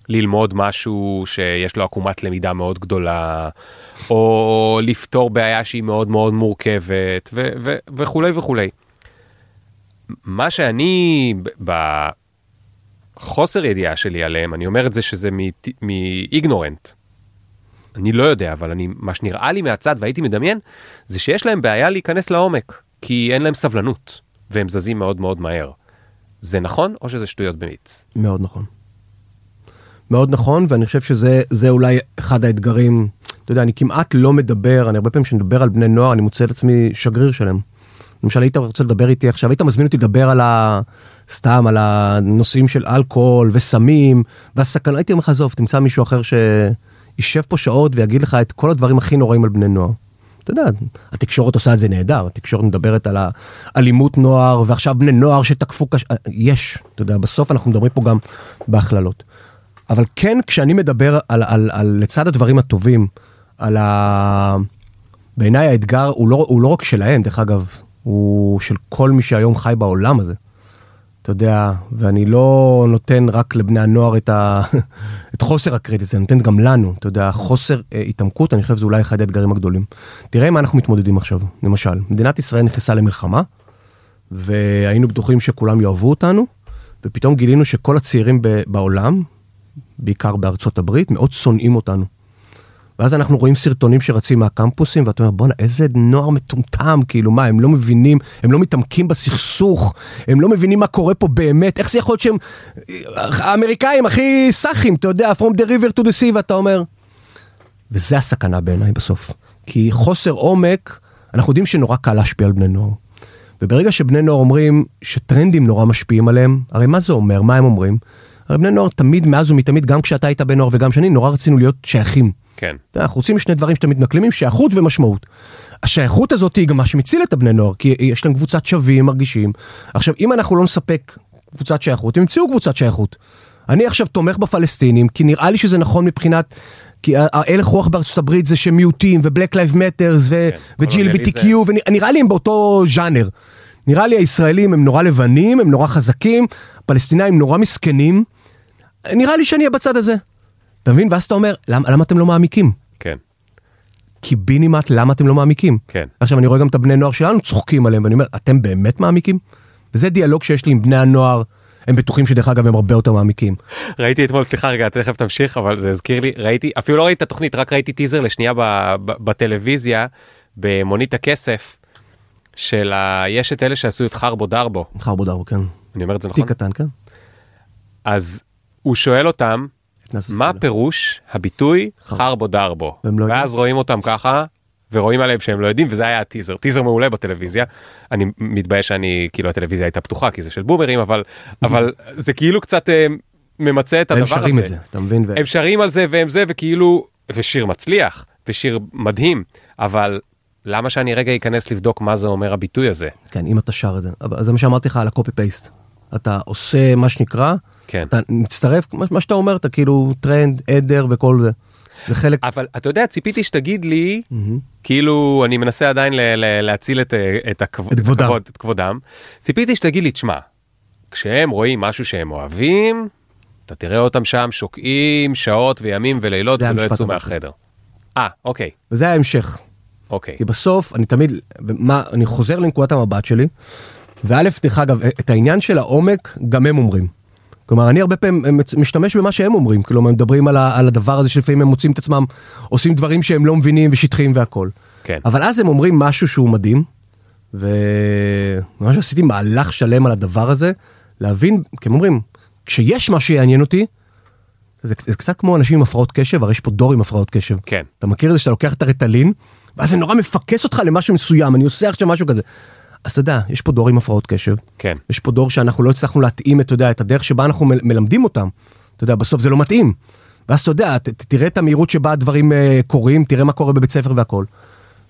[SPEAKER 1] ללמוד משהו שיש לו עקומת למידה מאוד גדולה, או לפתור בעיה שהיא מאוד מאוד מורכבת, וכולי וכולי. מה שאני, בחוסר ידיעה שלי עליהם, אני אומר את זה שזה מאיגנורנט. אני לא יודע, אבל אני, מה שנראה לי מהצד והייתי מדמיין, זה שיש להם בעיה להיכנס לעומק, כי אין להם סבלנות, והם זזים מאוד מאוד מהר. זה נכון, או שזה שטויות במיץ?
[SPEAKER 2] מאוד נכון. מאוד נכון, ואני חושב שזה אולי אחד האתגרים, אתה יודע, אני כמעט לא מדבר, אני הרבה פעמים כשאני מדבר על בני נוער, אני מוצא את עצמי שגריר שלהם. למשל, היית רוצה לדבר איתי עכשיו, היית מזמין אותי לדבר על ה... סתם, על הנושאים של אלכוהול וסמים, והסכנה, הייתי אומר לך, עזוב, תמצא מישהו אחר שישב פה שעות ויגיד לך את כל הדברים הכי נוראים על בני נוער. אתה יודע, התקשורת עושה את זה נהדר, התקשורת מדברת על האלימות נוער, ועכשיו בני נוער שתקפו קש... יש, אתה יודע, בסוף אנחנו מדברים פה גם בהכללות. אבל כן, כשאני מדבר על, על, על לצד הדברים הטובים, על ה... בעיניי האתגר הוא לא, הוא לא רק שלהם, דרך אגב, הוא של כל מי שהיום חי בעולם הזה. אתה יודע, ואני לא נותן רק לבני הנוער את, ה... את חוסר הקרדיט, זה נותן גם לנו, אתה יודע, חוסר אה, התעמקות, אני חושב שזה אולי אחד האתגרים הגדולים. תראה מה אנחנו מתמודדים עכשיו, למשל, מדינת ישראל נכנסה למלחמה, והיינו בטוחים שכולם יאהבו אותנו, ופתאום גילינו שכל הצעירים בעולם, בעיקר בארצות הברית, מאוד שונאים אותנו. ואז אנחנו רואים סרטונים שרצים מהקמפוסים, ואתה אומר, בואנה, איזה נוער מטומטם, כאילו, מה, הם לא מבינים, הם לא מתעמקים בסכסוך, הם לא מבינים מה קורה פה באמת, איך זה יכול להיות שהם האמריקאים הכי סאחים, אתה יודע, From the river to the sea, ואתה אומר... וזה הסכנה בעיניי בסוף. כי חוסר עומק, אנחנו יודעים שנורא קל להשפיע על בני נוער. וברגע שבני נוער אומרים שטרנדים נורא משפיעים עליהם, הרי מה זה אומר? מה הם אומרים? הרי בני נוער תמיד, מאז ומתמיד, גם כשאתה היית בן נוער וגם שאני, נורא רצינו להיות שייכים.
[SPEAKER 1] כן.
[SPEAKER 2] אנחנו רוצים שני דברים שאתם מתנכלים, שייכות ומשמעות. השייכות הזאת היא גם מה שמציל את הבני נוער, כי יש להם קבוצת שווים, מרגישים. עכשיו, אם אנחנו לא נספק קבוצת שייכות, הם ימצאו קבוצת שייכות. אני עכשיו תומך בפלסטינים, כי נראה לי שזה נכון מבחינת... כי ההלך רוח בארצות הברית זה שמיעוטים ו-Black Lives Matters ו-GLBTQ, ונראה לי הם באותו ז'אנר. נראה לי הישראלים הם נורא לבנים, הם נורא חזקים, הפלסטינאים נורא מסכנים. נראה לי שאני אהיה בצד הזה. אתה מבין? ואז אתה אומר, למה, למה אתם לא מעמיקים?
[SPEAKER 1] כן.
[SPEAKER 2] קיבינימט, למה אתם לא מעמיקים?
[SPEAKER 1] כן.
[SPEAKER 2] עכשיו אני רואה גם את הבני נוער שלנו צוחקים עליהם, ואני אומר, אתם באמת מעמיקים? וזה דיאלוג שיש לי עם בני הנוער, הם בטוחים שדרך אגב הם הרבה יותר מעמיקים.
[SPEAKER 1] ראיתי אתמול, סליחה רגע, תכף תמשיך, אבל זה הזכיר לי, ראיתי, אפילו לא ראיתי את התוכנית, רק ראיתי טיזר לשנייה בטלוויזיה, במונית הכסף, של ה... יש את אלה שעשו את חרבו דרבו.
[SPEAKER 2] חרבו דרבו, כן.
[SPEAKER 1] אני אומר את זה נכון?
[SPEAKER 2] תיק קטן, כן.
[SPEAKER 1] אז הוא שואל אותם, מה פירוש הביטוי חרבו דרבו?
[SPEAKER 2] לא
[SPEAKER 1] ואז רואים אותם ככה, ורואים עליהם שהם לא יודעים, וזה היה הטיזר, טיזר מעולה בטלוויזיה. אני מתבייש שאני, כאילו הטלוויזיה הייתה פתוחה, כי זה של בומרים, אבל, אבל זה כאילו קצת אה, ממצה את הדבר הזה.
[SPEAKER 2] הם שרים את זה, אתה מבין?
[SPEAKER 1] הם שרים על זה והם זה, וכאילו, ושיר מצליח, ושיר מדהים, אבל למה שאני רגע אכנס לבדוק מה זה אומר הביטוי הזה?
[SPEAKER 2] כן, אם אתה שר את זה. זה מה שאמרתי לך על ה copy paste. אתה עושה מה שנקרא,
[SPEAKER 1] כן.
[SPEAKER 2] אתה מצטרף, מה שאתה אומר, אתה כאילו טרנד, עדר וכל זה. זה חלק...
[SPEAKER 1] אבל אתה יודע, ציפיתי שתגיד לי, mm-hmm. כאילו, אני מנסה עדיין ל- ל- להציל את, את, הכב...
[SPEAKER 2] את, כבודם.
[SPEAKER 1] הכבוד, את כבודם, ציפיתי שתגיד לי, תשמע, כשהם רואים משהו שהם אוהבים, אתה תראה אותם שם שוקעים שעות וימים ולילות ולא יצאו. מהחדר. אה, אוקיי,
[SPEAKER 2] וזה ההמשך.
[SPEAKER 1] אוקיי.
[SPEAKER 2] כי בסוף אני תמיד, מה, אני חוזר לנקודת המבט שלי, וא', דרך אגב, את העניין של העומק, גם הם אומרים. כלומר, אני הרבה פעמים מצ- משתמש במה שהם אומרים, כלומר, הם מדברים על, ה, על הדבר הזה שלפעמים הם מוצאים את עצמם, עושים דברים שהם לא מבינים ושטחיים והכל.
[SPEAKER 1] כן.
[SPEAKER 2] אבל אז הם אומרים משהו שהוא מדהים, וממש עשיתי מהלך שלם על הדבר הזה, להבין, כי הם אומרים, כשיש מה שיעניין אותי, זה, זה קצת כמו אנשים עם הפרעות קשב, הרי יש פה דור עם הפרעות קשב.
[SPEAKER 1] כן.
[SPEAKER 2] אתה מכיר את זה שאתה לוקח את הרטלין, ואז זה נורא מפקס אותך למשהו מסוים, אני עושה עכשיו משהו כזה. אז אתה יודע, יש פה דור עם הפרעות קשב,
[SPEAKER 1] כן.
[SPEAKER 2] יש פה דור שאנחנו לא הצלחנו להתאים, אתה יודע, את הדרך שבה אנחנו מל- מלמדים אותם. אתה יודע, בסוף זה לא מתאים. ואז אתה יודע, ת, ת- תראה את המהירות שבה הדברים uh, קורים, תראה מה קורה בבית ספר והכל.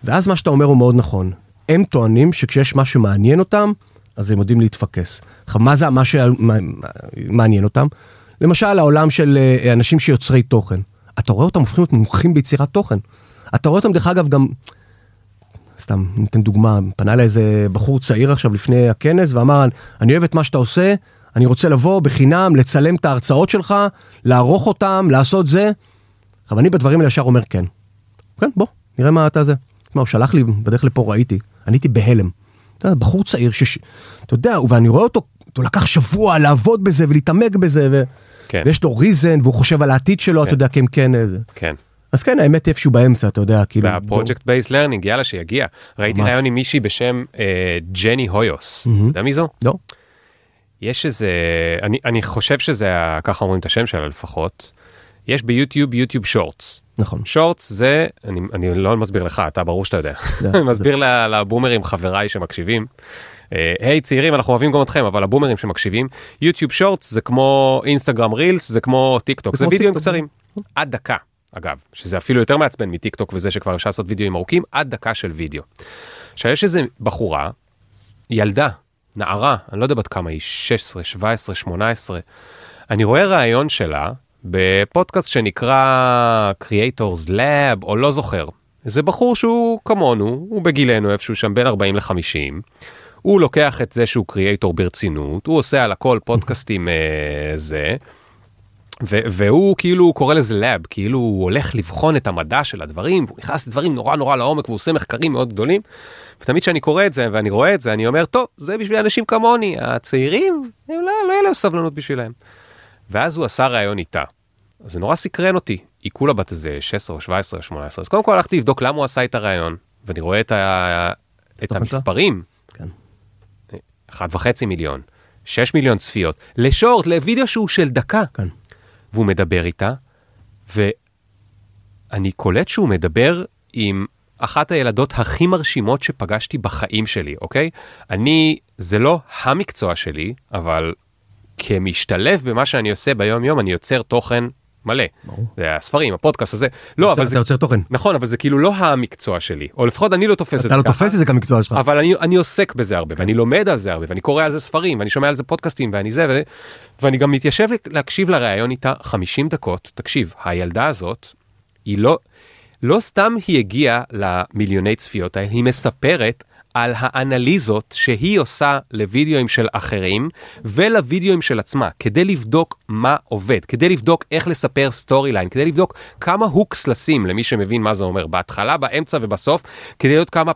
[SPEAKER 2] ואז מה שאתה אומר הוא מאוד נכון. הם טוענים שכשיש משהו מעניין אותם, אז הם יודעים להתפקס. מה זה מה שמעניין אותם? למשל, העולם של אה, אנשים שיוצרי תוכן. אתה רואה אותם הופכים להיות מומחים ביצירת תוכן. אתה רואה אותם, דרך אגב, גם... סתם, ניתן דוגמה, פנה אליי איזה בחור צעיר עכשיו לפני הכנס ואמר, אני אוהב את מה שאתה עושה, אני רוצה לבוא בחינם, לצלם את ההרצאות שלך, לערוך אותם, לעשות זה. עכשיו, אני בדברים האלה ישר אומר כן. כן, בוא, נראה מה אתה זה. מה, הוא שלח לי, בדרך לפה ראיתי, אני הייתי בהלם. אתה יודע, בחור צעיר שש... אתה יודע, ואני רואה אותו, הוא לקח שבוע לעבוד בזה ולהתעמק בזה, ו...
[SPEAKER 1] כן.
[SPEAKER 2] ויש לו reason, והוא חושב על העתיד שלו, אתה יודע, כן, כן, איזה.
[SPEAKER 1] כן.
[SPEAKER 2] אז כן, האמת איפשהו באמצע, אתה יודע, כאילו...
[SPEAKER 1] והפרויקט based learning, יאללה שיגיע. ראיתי. רעיון עם מישהי בשם אה, ג'ני הויוס. אתה יודע מי זו?
[SPEAKER 2] לא?
[SPEAKER 1] יש איזה, אני, אני חושב שזה, ככה אומרים את השם שלה לפחות. יש ביוטיוב יוטיוב שורטס.
[SPEAKER 2] נכון.
[SPEAKER 1] שורטס זה, אני, אני לא מסביר לך, אתה ברור שאתה יודע.
[SPEAKER 2] זה-
[SPEAKER 1] אני מסביר לבומרים חבריי שמקשיבים. אה, היי צעירים אנחנו אוהבים גם אתכם אבל הבומרים שמקשיבים יוטיוב שורטס זה כמו אינסטגרם רילס זה כמו טיק טוק
[SPEAKER 2] זה
[SPEAKER 1] וידאוים. קצרים עד דקה אגב שזה אפילו יותר מעצבן מטיק טוק וזה שכבר אפשר לעשות וידאוים ארוכים עד דקה של וידאו. עכשיו יש איזה בחורה ילדה נערה אני לא יודע בת כמה היא 16 17 18 אני רואה ראיון שלה בפודקאסט שנקרא Creators Lab או לא זוכר. זה בחור שהוא כמונו הוא בגילנו איפשהו שם בין 40 ל-50. הוא לוקח את זה שהוא קריאייטור ברצינות הוא עושה על הכל פודקאסטים אה, זה. והוא כאילו הוא קורא לזה לאב כאילו הוא הולך לבחון את המדע של הדברים והוא נכנס לדברים נורא נורא לעומק והוא עושה מחקרים מאוד גדולים. ותמיד כשאני קורא את זה ואני רואה את זה אני אומר טוב זה בשביל אנשים כמוני הצעירים לא, לא יהיה להם סבלנות בשבילם. ואז הוא עשה ראיון איתה. זה נורא סקרן אותי היא כולה בת איזה 16 או 17 או 18 אז קודם כל הלכתי לבדוק למה הוא עשה את הראיון ואני רואה את, ה... את? המספרים
[SPEAKER 2] כן.
[SPEAKER 1] אחד וחצי מיליון, שש מיליון צפיות, לשורט, לוידאו שהוא של דקה.
[SPEAKER 2] כן.
[SPEAKER 1] והוא מדבר איתה, ואני קולט שהוא מדבר עם אחת הילדות הכי מרשימות שפגשתי בחיים שלי, אוקיי? אני, זה לא המקצוע שלי, אבל כמשתלב במה שאני עושה ביום יום, אני יוצר תוכן מלא.
[SPEAKER 2] ברור.
[SPEAKER 1] זה הספרים, הפודקאסט הזה. לא, אבל
[SPEAKER 2] אתה
[SPEAKER 1] זה...
[SPEAKER 2] יוצר תוכן.
[SPEAKER 1] נכון, אבל זה כאילו לא המקצוע שלי, או לפחות אני לא תופס את זה
[SPEAKER 2] אתה לא
[SPEAKER 1] ככה.
[SPEAKER 2] תופס את זה כמקצוע שלך.
[SPEAKER 1] אבל אני, אני עוסק בזה הרבה, ואני לומד על זה הרבה, ואני קורא על זה ספרים, ואני שומע על זה פודקאסטים, ואני זה, ו... ואני גם מתיישב להקשיב לראיון איתה 50 דקות. תקשיב, הילדה הזאת, היא לא, לא סתם היא הגיעה למיליוני צפיות האלה, היא מספרת על האנליזות שהיא עושה לוידאוים של אחרים ולוידאוים של עצמה, כדי לבדוק מה עובד, כדי לבדוק איך לספר storyline, כדי לבדוק כמה hooks לשים למי שמבין מה זה אומר, בהתחלה, באמצע ובסוף, כדי להיות כמה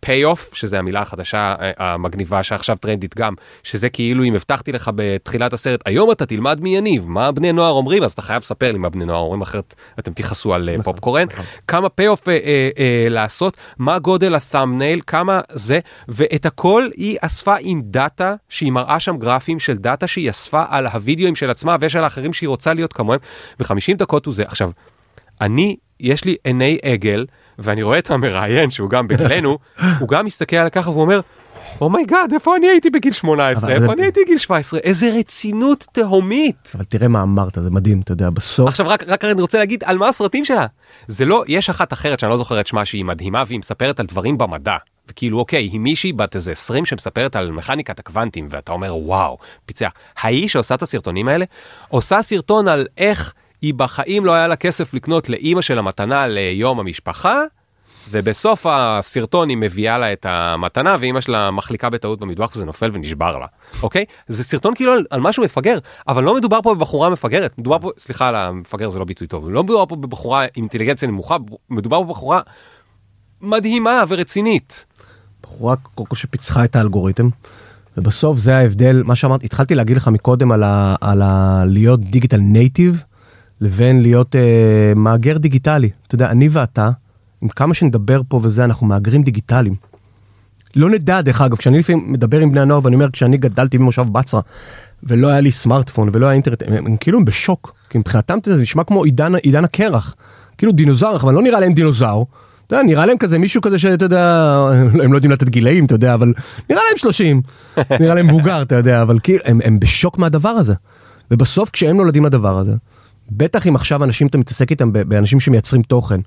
[SPEAKER 1] payoff, שזה המילה החדשה אה, המגניבה שעכשיו טרנדית גם, שזה כאילו אם הבטחתי לך בתחילת הסרט, היום אתה תלמד מיניב, מה בני נוער אומרים, אז אתה חייב לספר לי מה בני נוער אומרים, אחרת אתם תכעסו על אה, פופקורן, כמה payoff אה, לעשות, מה גודל ה thumbnail, כמה זה, ואת הכל היא אספה עם דאטה, שהיא מראה שם גרפים של דאטה שהיא אספה על הווידאוים של עצמה ושל האחרים שהיא רוצה להיות כמוהם, ו-50 דקות הוא זה. עכשיו, אני, יש לי עיני עגל, ואני רואה את המראיין שהוא גם בגילנו, הוא גם מסתכל על ככה והוא אומר, Oh my God, איפה אני הייתי בגיל 18?
[SPEAKER 2] אבל
[SPEAKER 1] איפה
[SPEAKER 2] זה-
[SPEAKER 1] אני הייתי בגיל 17? איזה רצינות תהומית.
[SPEAKER 2] אבל תראה מה אמרת, זה מדהים, אתה יודע, בסוף...
[SPEAKER 1] עכשיו רק, רק אני רוצה להגיד על מה הסרטים שלה. זה לא, יש אחת אחרת שאני לא זוכר את שמה שהיא מדהימה והיא מספרת על דברים במדע. וכאילו אוקיי, היא מישהי בת איזה 20 שמספרת על מכניקת הקוונטים ואתה אומר וואו, פיצח. ההיא שעושה את הסרטונים האלה, עושה סרטון על איך היא בחיים לא היה לה כסף לקנות לאימא שלה מתנה ליום המשפחה, ובסוף הסרטון היא מביאה לה את המתנה ואימא שלה מחליקה בטעות במטבח וזה נופל ונשבר לה, אוקיי? זה סרטון כאילו על, על משהו מפגר, אבל לא מדובר פה בבחורה מפגרת, מדובר פה, סליחה על המפגר זה לא ביטוי טוב, לא מדובר פה בבחורה עם אינטליגנציה נמוכה, מדובר בבחורה מדהימה ורצינית.
[SPEAKER 2] בחורה קודם כל שפיצחה את האלגוריתם. ובסוף זה ההבדל, מה שאמרתי, התחלתי להגיד לך מקודם על, ה, על ה, להיות דיגיטל נייטיב, לבין להיות אה, מהגר דיגיטלי. אתה יודע, אני ואתה, עם כמה שנדבר פה וזה, אנחנו מהגרים דיגיטליים. לא נדע, דרך אגב, כשאני לפעמים מדבר עם בני הנוער ואני אומר, כשאני גדלתי במושב בצרה, ולא היה לי סמארטפון ולא היה אינטרנט, הם, הם כאילו הם בשוק, כי מבחינתם זה נשמע כמו עידן, עידן הקרח. כאילו דינוזאור, אבל לא נראה להם דינוזאור. אתה יודע, נראה להם כזה מישהו כזה שאתה יודע, הם לא יודעים לתת גילאים, אתה יודע, אבל נראה להם 30, נראה להם מבוגר, אתה יודע, אבל כאילו, הם, הם בשוק מהדבר הזה. ובסוף כשהם נולדים לדבר הזה, בטח אם עכשיו אנשים, אתה מתעסק איתם באנשים שמייצרים תוכן,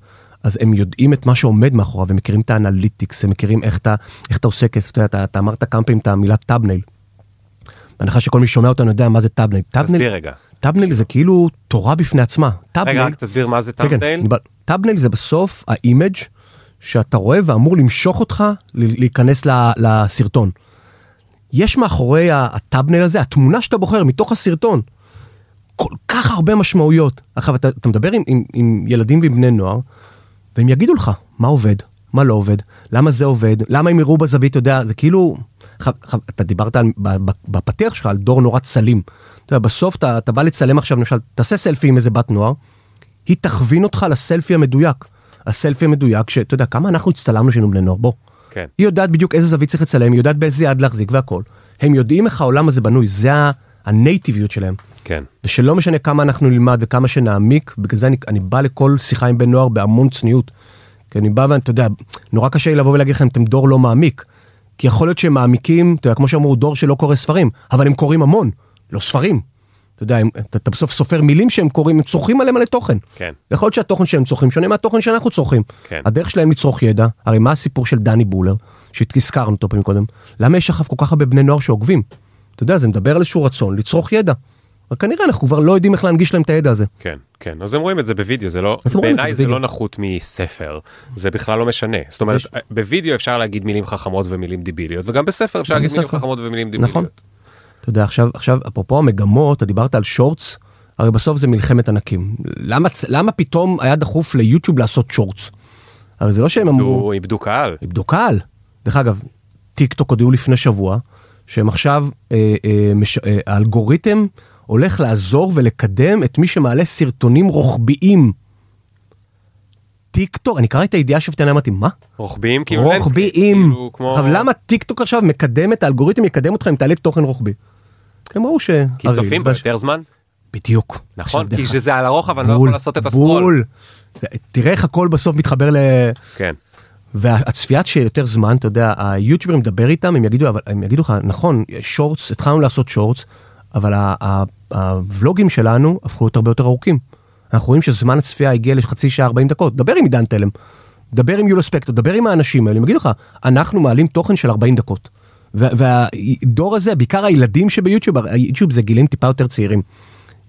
[SPEAKER 2] אז הם יודעים את מה שעומד מאחוריו, הם מכירים את ה analytics, הם מכירים איך אתה, איך אתה עושה כסף, אתה, יודע, אתה, אתה אמרת כמה פעמים את המילה thumbnail. בהנחה שכל מי שומע אותנו יודע מה זה thumbnail.
[SPEAKER 1] תסביר רגע.
[SPEAKER 2] Thumbnail זה כאילו תורה בפני עצמה.
[SPEAKER 1] רגע, רק תסביר מה זה thumbnail.
[SPEAKER 2] כן, כן, thumbnail זה בסוף ה image שאתה רואה ואמור למשוך אותך להיכנס לסרטון. יש מאחורי הטאבנייל הזה, התמונה שאתה בוחר מתוך הסרטון, כל כך הרבה משמעויות. עכשיו, אתה, אתה מדבר עם, עם, עם ילדים ועם בני נוער, והם יגידו לך מה עובד, מה לא עובד, למה זה עובד, למה הם יראו בזווית, אתה יודע, זה כאילו... אתה דיברת על, בפתיח שלך על דור נורא צלים. אתה יודע, בסוף אתה, אתה בא לצלם עכשיו, למשל, תעשה סלפי עם איזה בת נוער, היא תכווין אותך לסלפי המדויק. הסלפי המדויק, שאתה יודע, כמה אנחנו הצטלמנו שהיינו בני נוער, בוא.
[SPEAKER 1] כן.
[SPEAKER 2] היא יודעת בדיוק איזה זווית צריך לצלם, היא יודעת באיזה יד להחזיק והכל. הם יודעים איך העולם הזה בנוי, זה הנייטיביות שלהם.
[SPEAKER 1] כן.
[SPEAKER 2] ושלא משנה כמה אנחנו נלמד וכמה שנעמיק, בגלל זה אני, אני בא לכל שיחה עם בן נוער בהמון צניעות. כי אני בא ואתה יודע, נורא קשה לי לבוא ולהגיד לכם, אתם דור לא מעמיק. כי יכול להיות שהם מעמיקים, אתה יודע, כמו שאמרו, דור שלא קורא ספרים, אבל הם קוראים המון, לא ספרים. אתה יודע, אתה, בסוף סופר מילים שהם קוראים, הם צורכים עליהם מלא תוכן.
[SPEAKER 1] כן.
[SPEAKER 2] יכול להיות שהתוכן שהם צורכים שונה מהתוכן שאנחנו צורכים.
[SPEAKER 1] כן.
[SPEAKER 2] הדרך שלהם לצרוך ידע, הרי מה הסיפור של דני בולר, שהזכרנו אותו פעמים קודם, למה יש עכשיו כל כך הרבה בני נוער שעוקבים? אתה יודע, זה מדבר על איזשהו רצון לצרוך ידע. רק כנראה אנחנו כבר לא יודעים איך להנגיש להם את הידע הזה.
[SPEAKER 1] כן, כן, אז הם רואים את זה בווידאו, זה לא, בעיניי זה לא נחות מספר, זה בכלל לא משנה. זאת אומרת. בווידאו אפשר להגיד מילים חכמות ומילים דיביליות, וגם בספר אפשר להגיד מילים חכמות ומילים דיביליות.
[SPEAKER 2] אתה יודע, עכשיו, עכשיו, אפרופו המגמות, אתה דיברת על שורטס, הרי בסוף זה מלחמת ענקים. למה, למה פתאום היה דחוף ליוטיוב לעשות שורטס? הרי זה לא שהם אמרו...
[SPEAKER 1] איבדו קהל.
[SPEAKER 2] איבדו קהל. דרך אגב, טיק טוק הודיעו לפני שבוע, שהם עכשיו, אה, אה, מש, אה, האלגוריתם הולך לעזור ולקדם את מי שמעלה סרטונים רוחביים. טיק טוק, אני קראתי את הידיעה שפתנה, אמרתי, מה?
[SPEAKER 1] רוחביים כאילו
[SPEAKER 2] רוחביים. כאילו כמו... למה טיק טוק עכשיו מקדם את האלגוריתם יקדם אותך אם תעלה תוכן רוחבי? הם ראו ש...
[SPEAKER 1] כי צופים בו יותר זמן?
[SPEAKER 2] בדיוק.
[SPEAKER 1] נכון, כי שזה על הרוחב אני לא יכול לעשות את ה scroll. בול.
[SPEAKER 2] תראה איך הכל בסוף מתחבר ל...
[SPEAKER 1] כן.
[SPEAKER 2] והצפיית שיותר זמן, אתה יודע, היוטיוברים מדבר איתם, הם יגידו, אבל הם יגידו לך, נכון, שורטס, התחלנו לעשות שורטס, אבל הוולוגים שלנו הפכו להיות הרבה יותר ארוכים. אנחנו רואים שזמן הצפייה הגיע לחצי שעה 40 דקות. דבר עם עידן תלם, דבר עם יולו ספקטור, דבר עם האנשים האלה, הם יגידו לך, אנחנו מעלים תוכן של 40 דקות. והדור הזה, בעיקר הילדים שביוטיוב, היוטיוב זה גילים טיפה יותר צעירים.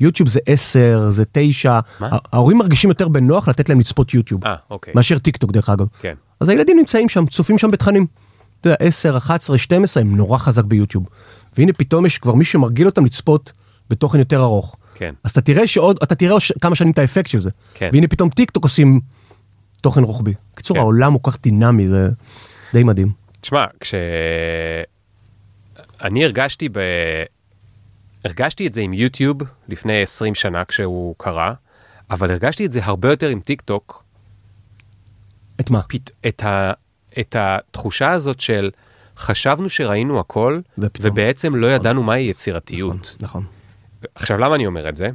[SPEAKER 2] יוטיוב זה 10, זה 9, ההורים מרגישים יותר בנוח לתת להם לצפות יוטיוב,
[SPEAKER 1] אה, אוקיי.
[SPEAKER 2] מאשר טיק טוק דרך אגב.
[SPEAKER 1] כן.
[SPEAKER 2] אז הילדים נמצאים שם, צופים שם בתכנים. אתה יודע, 10, 11, 12, הם נורא חזק ביוטיוב. והנה פתאום יש כבר מישהו שמרגיל אותם לצפות בתוכן יותר ארוך.
[SPEAKER 1] כן.
[SPEAKER 2] אז אתה תראה שעוד, אתה תראה כמה שנים את האפקט של זה.
[SPEAKER 1] כן.
[SPEAKER 2] והנה פתאום טיק טוק עושים תוכן רוחבי. בקיצור, כן. העולם הוא כך דינמי, זה די מדהים.
[SPEAKER 1] תשמע, כש... אני הרגשתי ב... הרגשתי את זה עם יוטיוב לפני 20 שנה כשהוא קרה, אבל הרגשתי את זה הרבה יותר עם טיק טוק.
[SPEAKER 2] את מה?
[SPEAKER 1] פת... את, ה... את התחושה הזאת של חשבנו שראינו הכל, ופתאום. ובעצם לא ידענו מהי יצירתיות.
[SPEAKER 2] נכון, נכון.
[SPEAKER 1] עכשיו, למה אני אומר את זה?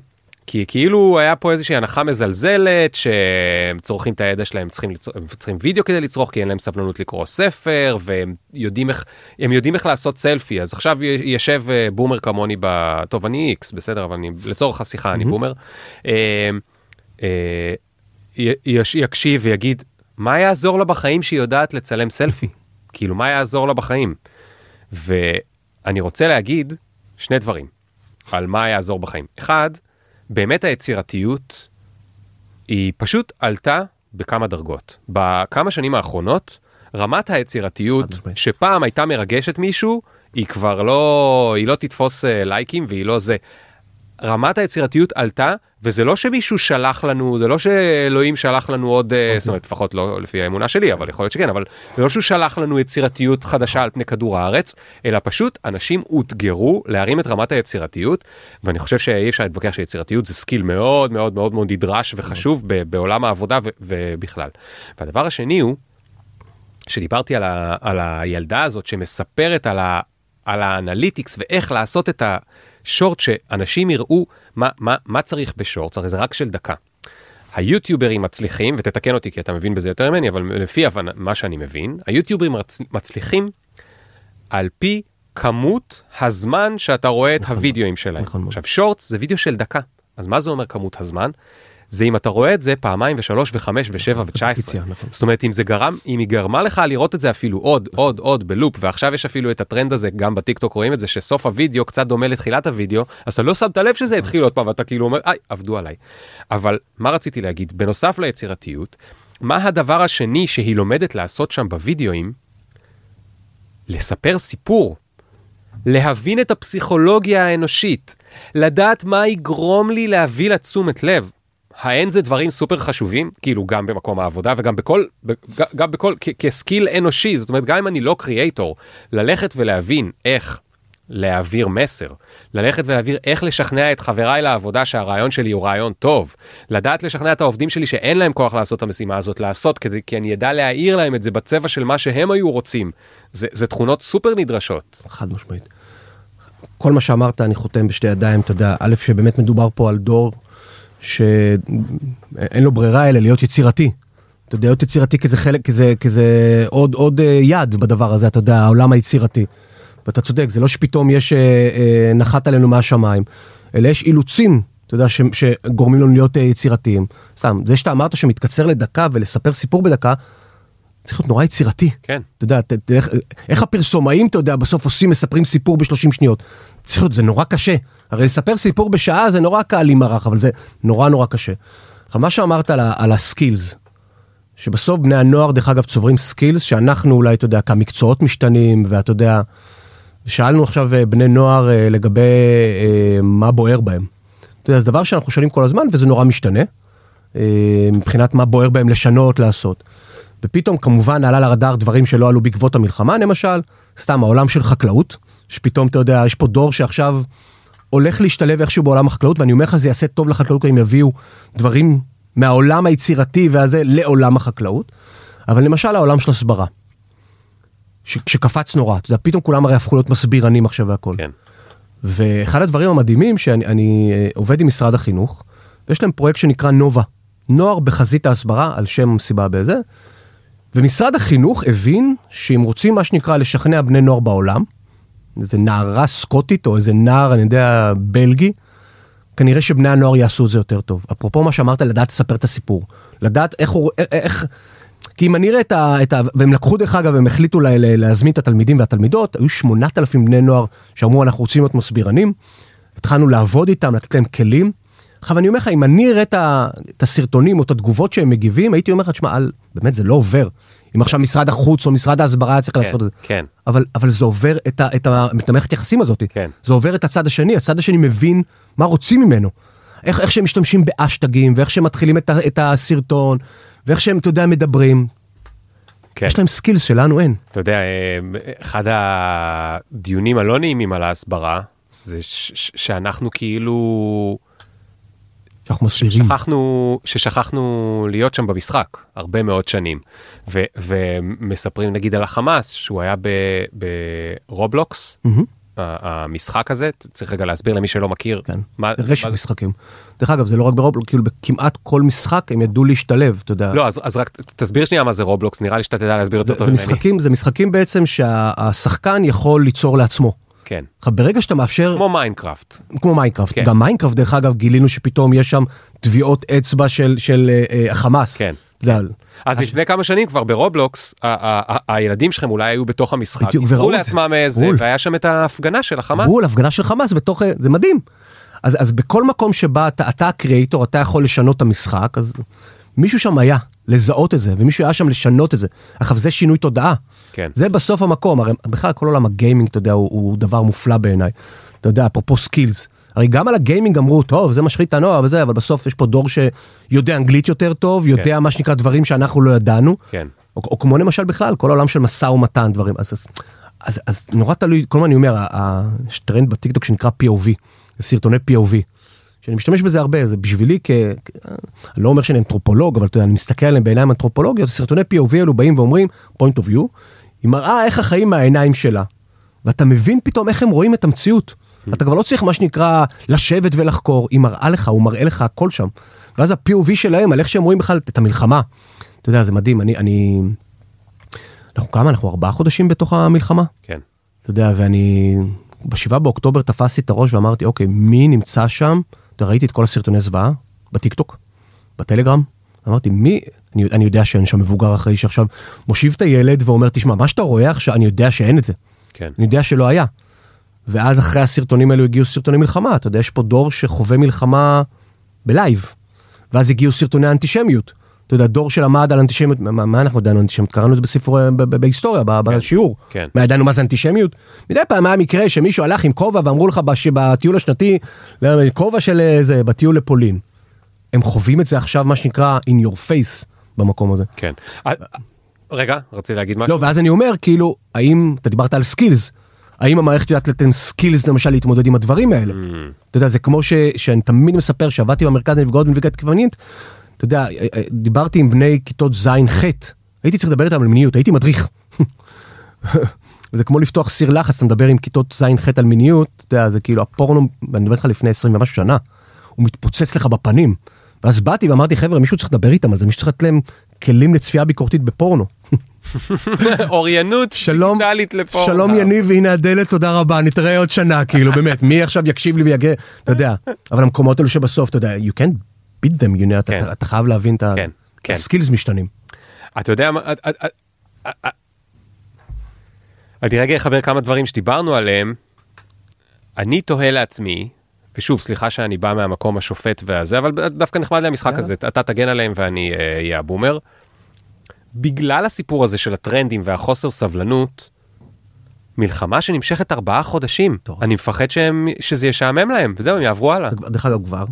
[SPEAKER 1] כי כאילו היה פה איזושהי הנחה מזלזלת שהם צורכים את הידע שלהם צריכים לצור... הם צריכים וידאו כדי לצרוך כי אין להם סבלנות לקרוא ספר והם יודעים איך הם יודעים איך לעשות סלפי אז עכשיו יושב אה, בומר כמוני ב... טוב אני איקס בסדר אבל אני לצורך השיחה אני בומר. אה, אה, יקשיב ויגיד מה יעזור לה בחיים שהיא יודעת לצלם סלפי כאילו מה יעזור לה בחיים. ואני רוצה להגיד שני דברים על מה יעזור בחיים אחד. באמת היצירתיות היא פשוט עלתה בכמה דרגות. בכמה שנים האחרונות, רמת היצירתיות. שפעם הייתה מרגשת מישהו, היא כבר לא, היא לא תתפוס אה, לייקים והיא לא זה. רמת היצירתיות עלתה, וזה לא שמישהו שלח לנו, זה לא שאלוהים שלח לנו עוד, אה, זאת אומרת, לפחות לא לפי האמונה שלי, אבל יכול להיות שכן, אבל זה לא שהוא שלח לנו יצירתיות חדשה על פני כדור הארץ, אלא פשוט אנשים אותגרו להרים את רמת היצירתיות, ואני חושב שאי אפשר להתווכח שיצירתיות זה skill מאוד מאוד מאוד מאוד נדרש וחשוב ב- בעולם העבודה ובכלל. והדבר השני הוא, שדיברתי על, ה, על הילדה הזאת שמספרת על, ה, על האנליטיקס ואיך לעשות את השורט שאנשים יראו מה, מה, מה צריך בשורט, הרי זה רק של דקה. היוטיוברים מצליחים, ותתקן אותי כי אתה מבין בזה יותר ממני, אבל לפי מה שאני מבין, היוטיוברים מצ- מצליחים על פי כמות הזמן שאתה רואה את הוידאוים שלהם.
[SPEAKER 2] נכון.
[SPEAKER 1] עכשיו שורטס זה וידאו של דקה, אז מה זה אומר כמות הזמן? זה אם אתה רואה את זה פעמיים ושלוש וחמש ושבע ותשע עשרה.
[SPEAKER 2] נכון.
[SPEAKER 1] זאת אומרת אם זה גרם, אם היא גרמה לך לראות את זה אפילו עוד, עוד, עוד בלופ, ועכשיו יש אפילו את הטרנד הזה, גם בטיקטוק רואים את זה, שסוף הוידאו קצת דומה לתחילת הוידאו, אז אתה לא שמת לב שזה התחיל עוד פעם, ואתה כאילו אומר, איי, עבדו עליי. אבל מה רציתי להגיד? בנוסף ליצירתיות, מה הדבר השני שהיא לומדת לעשות שם בוידאוים? לספר סיפור. להבין את הפסיכולוגיה האנושית, לדעת מה יגרום לי להביא לה תשומת לב. האין זה דברים סופר חשובים, כאילו גם במקום העבודה וגם בכל, גם בכל, כסקיל אנושי, זאת אומרת גם אם אני לא קריאייטור, ללכת ולהבין איך להעביר מסר, ללכת ולהעביר איך לשכנע את חבריי לעבודה שהרעיון שלי הוא רעיון טוב, לדעת לשכנע את העובדים שלי שאין להם כוח לעשות את המשימה הזאת, לעשות, כדי, כי אני אדע להעיר להם את זה בצבע של מה שהם היו רוצים. זה, זה תכונות סופר נדרשות.
[SPEAKER 2] חד משמעית. כל מה שאמרת אני חותם בשתי ידיים, אתה יודע, א', שבאמת מדובר פה על דור שאין לו ברירה אלא להיות יצירתי. אתה יודע, להיות יצירתי כי זה חלק, כי זה, כי זה עוד, עוד אה, יד בדבר הזה, אתה יודע, העולם היצירתי. ואתה צודק, זה לא שפתאום יש, אה, אה, נחת עלינו מהשמיים, אלא יש אילוצים, אתה יודע, ש, שגורמים לנו להיות אה, יצירתיים. סתם, זה שאתה אמרת שמתקצר לדקה ולספר סיפור בדקה, צריך להיות נורא יצירתי.
[SPEAKER 1] כן.
[SPEAKER 2] אתה יודע, ת- ת- איך, איך הפרסומאים, אתה יודע, בסוף עושים, מספרים סיפור ב-30 שניות. צריך להיות, זה נורא קשה. הרי לספר סיפור בשעה זה נורא קל עם ערך, אבל זה נורא נורא קשה. מה שאמרת על, על ה skills, שבסוף בני הנוער, דרך אגב, צוברים skills, שאנחנו אולי, אתה יודע, כמקצועות משתנים, ואתה יודע, שאלנו עכשיו אה, בני נוער אה, לגבי אה, מה בוער בהם. אתה יודע, זה דבר שאנחנו שואלים כל הזמן, וזה נורא משתנה, מבחינת מה בוער בהם לשנות, לעשות. ופתאום כמובן עלה לרדאר דברים שלא עלו בעקבות המלחמה, למשל, סתם העולם של חקלאות, שפתאום, אתה יודע, יש פה דור שעכשיו הולך להשתלב איכשהו בעולם החקלאות, ואני אומר לך, זה יעשה טוב לחקלאות, אם יביאו דברים מהעולם היצירתי והזה לעולם החקלאות. אבל למשל העולם של הסברה, ש- שקפץ נורא, אתה יודע, פתאום כולם הרי הפכו להיות מסבירנים עכשיו והכל.
[SPEAKER 1] כן.
[SPEAKER 2] ואחד הדברים המדהימים שאני אני, אה, עובד עם משרד החינוך, ויש להם פרויקט שנקרא נובה, נוער בחזית ההסברה, על שם סיבה בזה, ומשרד החינוך הבין שאם רוצים מה שנקרא לשכנע בני נוער בעולם, איזה נערה סקוטית או איזה נער, אני יודע, בלגי, כנראה שבני הנוער יעשו את זה יותר טוב. אפרופו מה שאמרת, לדעת לספר את הסיפור. לדעת איך הוא, איך... כי אם אני אראה את ה... את ה והם לקחו דרך אגב, הם החליטו לה, להזמין את התלמידים והתלמידות, היו 8,000 בני נוער שאמרו אנחנו רוצים להיות מסבירנים, התחלנו לעבוד איתם, לתת להם כלים. עכשיו אני אומר לך, אם אני אראה את, הסרטונים או את התגובות שהם מגיבים, הייתי אומר לך, תשמע, באמת זה לא עובר. אם עכשיו משרד החוץ או משרד ההסברה היה צריך
[SPEAKER 1] כן,
[SPEAKER 2] לעשות את זה.
[SPEAKER 1] כן.
[SPEAKER 2] אבל, אבל זה עובר את, ה, את, ה, את המערכת יחסים הזאת.
[SPEAKER 1] כן.
[SPEAKER 2] זה עובר את הצד השני, הצד השני מבין מה רוצים ממנו. איך, איך שהם משתמשים באשטגים, ואיך שהם מתחילים את, ה, את הסרטון, ואיך שהם, אתה יודע, מדברים.
[SPEAKER 1] כן.
[SPEAKER 2] יש להם skills שלנו אין.
[SPEAKER 1] אתה יודע, אה, אחד הדיונים הלא נעימים על ההסברה, זה ש- ש- שאנחנו כאילו,
[SPEAKER 2] שאנחנו מסבירים.
[SPEAKER 1] שכחנו, ששכחנו להיות שם במשחק הרבה מאוד שנים. ו, ומספרים נגיד על החמאס, שהוא היה ב
[SPEAKER 2] Roblox.
[SPEAKER 1] ה- המשחק הזה, צריך רגע להסביר למי שלא מכיר.
[SPEAKER 2] כן,
[SPEAKER 1] מה,
[SPEAKER 2] רשת
[SPEAKER 1] מה?
[SPEAKER 2] משחקים. דרך אגב, זה לא רק ב Roblox, כאילו בכמעט כל משחק הם ידעו להשתלב, אתה יודע.
[SPEAKER 1] לא, אז, אז רק תסביר שנייה מה זה Roblox, נראה לי שאתה תדע להסביר
[SPEAKER 2] זה,
[SPEAKER 1] יותר טוב ממני.
[SPEAKER 2] זה משחקים בעצם שהשחקן יכול ליצור לעצמו.
[SPEAKER 1] כן,
[SPEAKER 2] עכשיו, ברגע שאתה מאפשר,
[SPEAKER 1] כמו Minecraft.
[SPEAKER 2] כמו Minecraft,
[SPEAKER 1] כן.
[SPEAKER 2] גם Minecraft דרך אגב גילינו שפתאום יש שם טביעות אצבע של, של אה, אה, החמאס.
[SPEAKER 1] כן.
[SPEAKER 2] יודע,
[SPEAKER 1] אז לפני כמה שנים כבר ב Roblox, הילדים שלכם אולי היו בתוך המשחק,
[SPEAKER 2] בדיוק, וראו את זה.
[SPEAKER 1] לעצמם איזה. והיה שם את ההפגנה של החמאס.
[SPEAKER 2] בול, הפגנה של חמאס בתוך, אה, זה מדהים. אז, אז בכל מקום שבה אתה, אתה ה creator, אתה יכול לשנות את המשחק, אז מישהו שם היה לזהות את זה, ומישהו היה שם לשנות את זה. עכשיו, זה שינוי תודעה.
[SPEAKER 1] כן.
[SPEAKER 2] זה בסוף המקום, הרי בכלל כל עולם ה gaming, אתה יודע, הוא, הוא דבר מופלא בעיניי. אתה יודע, אפרופו skills. הרי גם על ה gaming אמרו, טוב, זה משחית את הנוער וזה, אבל בסוף יש פה דור שיודע אנגלית יותר טוב, יודע
[SPEAKER 1] כן.
[SPEAKER 2] מה שנקרא דברים שאנחנו לא ידענו.
[SPEAKER 1] כן.
[SPEAKER 2] או, או כמו למשל בכלל, כל העולם של משא ומתן, דברים. אז, אז, אז, אז נורא תלוי, כל הזמן אני אומר, יש טרנד בטיקטוק שנקרא POV, סרטוני POV. שאני משתמש בזה הרבה, זה בשבילי כ... אני לא אומר שאני אנתרופולוג, אבל אתה יודע, אני מסתכל עליהם בעיניים אנתרופולוגיות, סרטוני POV האלו באים ואומרים, point of view, היא מראה איך החיים מהעיניים שלה. ואתה מבין פתאום איך הם רואים את המציאות. אתה כבר לא צריך מה שנקרא לשבת ולחקור, היא מראה לך, הוא מראה לך הכל שם. ואז ה-POV שלהם על איך שהם רואים בכלל את המלחמה. אתה יודע, זה מדהים, אני, אני... אנחנו כמה? אנחנו ארבעה חודשים בתוך המלחמה.
[SPEAKER 1] כן.
[SPEAKER 2] אתה יודע, ואני בשבעה באוקטובר תפסתי את הראש ואמרתי, אוקיי, מי נמצא שם? ראיתי את כל הסרטוני זוועה בטיקטוק, בטלגרם. אמרתי, מי, אני, אני יודע שאין שם מבוגר אחראי שעכשיו מושיב את הילד ואומר, תשמע, מה שאתה רואה עכשיו, אני יודע שאין את זה.
[SPEAKER 1] כן.
[SPEAKER 2] אני יודע שלא היה. ואז אחרי הסרטונים האלו הגיעו סרטוני מלחמה, אתה יודע, יש פה דור שחווה מלחמה ב live. ואז הגיעו סרטוני אנטישמיות. אתה יודע, דור שלמד על אנטישמיות, מה, מה אנחנו ידענו אנטישמיות? קראנו את זה בספרי, ב- ב- בהיסטוריה, ב- בשיעור.
[SPEAKER 1] כן.
[SPEAKER 2] מה ידענו מה זה אנטישמיות? מדי פעם היה מקרה שמישהו הלך עם כובע ואמרו לך בש- בטיול השנתי, לא, כובע של אה, זה, בטיול לפולין. הם חווים את זה עכשיו, מה שנקרא, in your face במקום הזה.
[SPEAKER 1] כן. אה, רגע, רציתי להגיד משהו.
[SPEAKER 2] לא, ואז אני אומר, כאילו, האם, אתה דיברת על סקילס, האם המערכת יודעת לתת סקילס למשל להתמודד עם הדברים האלה? אתה יודע, זה כמו ש, שאני תמיד מספר שעבדתי במרכז לנפגעות ונפגעי תקיפה מינית, אתה יודע, אה, אה, דיברתי עם בני כיתות ז'-ח', הייתי צריך לדבר איתם על מיניות, הייתי מדריך. זה כמו לפתוח סיר לחץ, אתה מדבר עם כיתות ז'-ח' על מיניות, אתה יודע, זה כאילו הפורנו, אני מדבר איתך לפני 20 ומשהו שנה, הוא מתפוצץ לך בפנים. ואז באתי ואמרתי, חבר'ה, מישהו צריך לדבר איתם על זה, מישהו צריך לתת להם כלים לצפייה ביקורתית בפורנו.
[SPEAKER 1] אוריינות
[SPEAKER 2] שלום,
[SPEAKER 1] דיגיטלית לפורנו.
[SPEAKER 2] שלום יניב, והנה הדלת, תודה רבה, נתראה עוד שנה, כאילו, באמת, מי עכשיו יקשיב לי ויגה, אתה יודע, אבל המקומות האלו שבסוף, אתה יודע, you can't beat them, you know, אתה-
[SPEAKER 1] כן.
[SPEAKER 2] אתה- אתה חייב להבין את.
[SPEAKER 1] כן, כן.
[SPEAKER 2] הסקילס משתנים.
[SPEAKER 1] אתה יודע מה, את- את- את- אני רגע אחבר כמה דברים שדיברנו עליהם. אני תוהה לעצמי, ושוב, סליחה שאני בא מהמקום השופט והזה, אבל דווקא נחמד לי המשחק הזה, אתה תגן עליהם ואני אה, אהיה הבומר. בגלל הסיפור הזה של הטרנדים והחוסר סבלנות, מלחמה שנמשכת ארבעה חודשים,
[SPEAKER 2] טוב.
[SPEAKER 1] אני מפחד שהם, שזה ישעמם להם, וזהו, הם יעברו הלאה.
[SPEAKER 2] דרך אגב, כבר,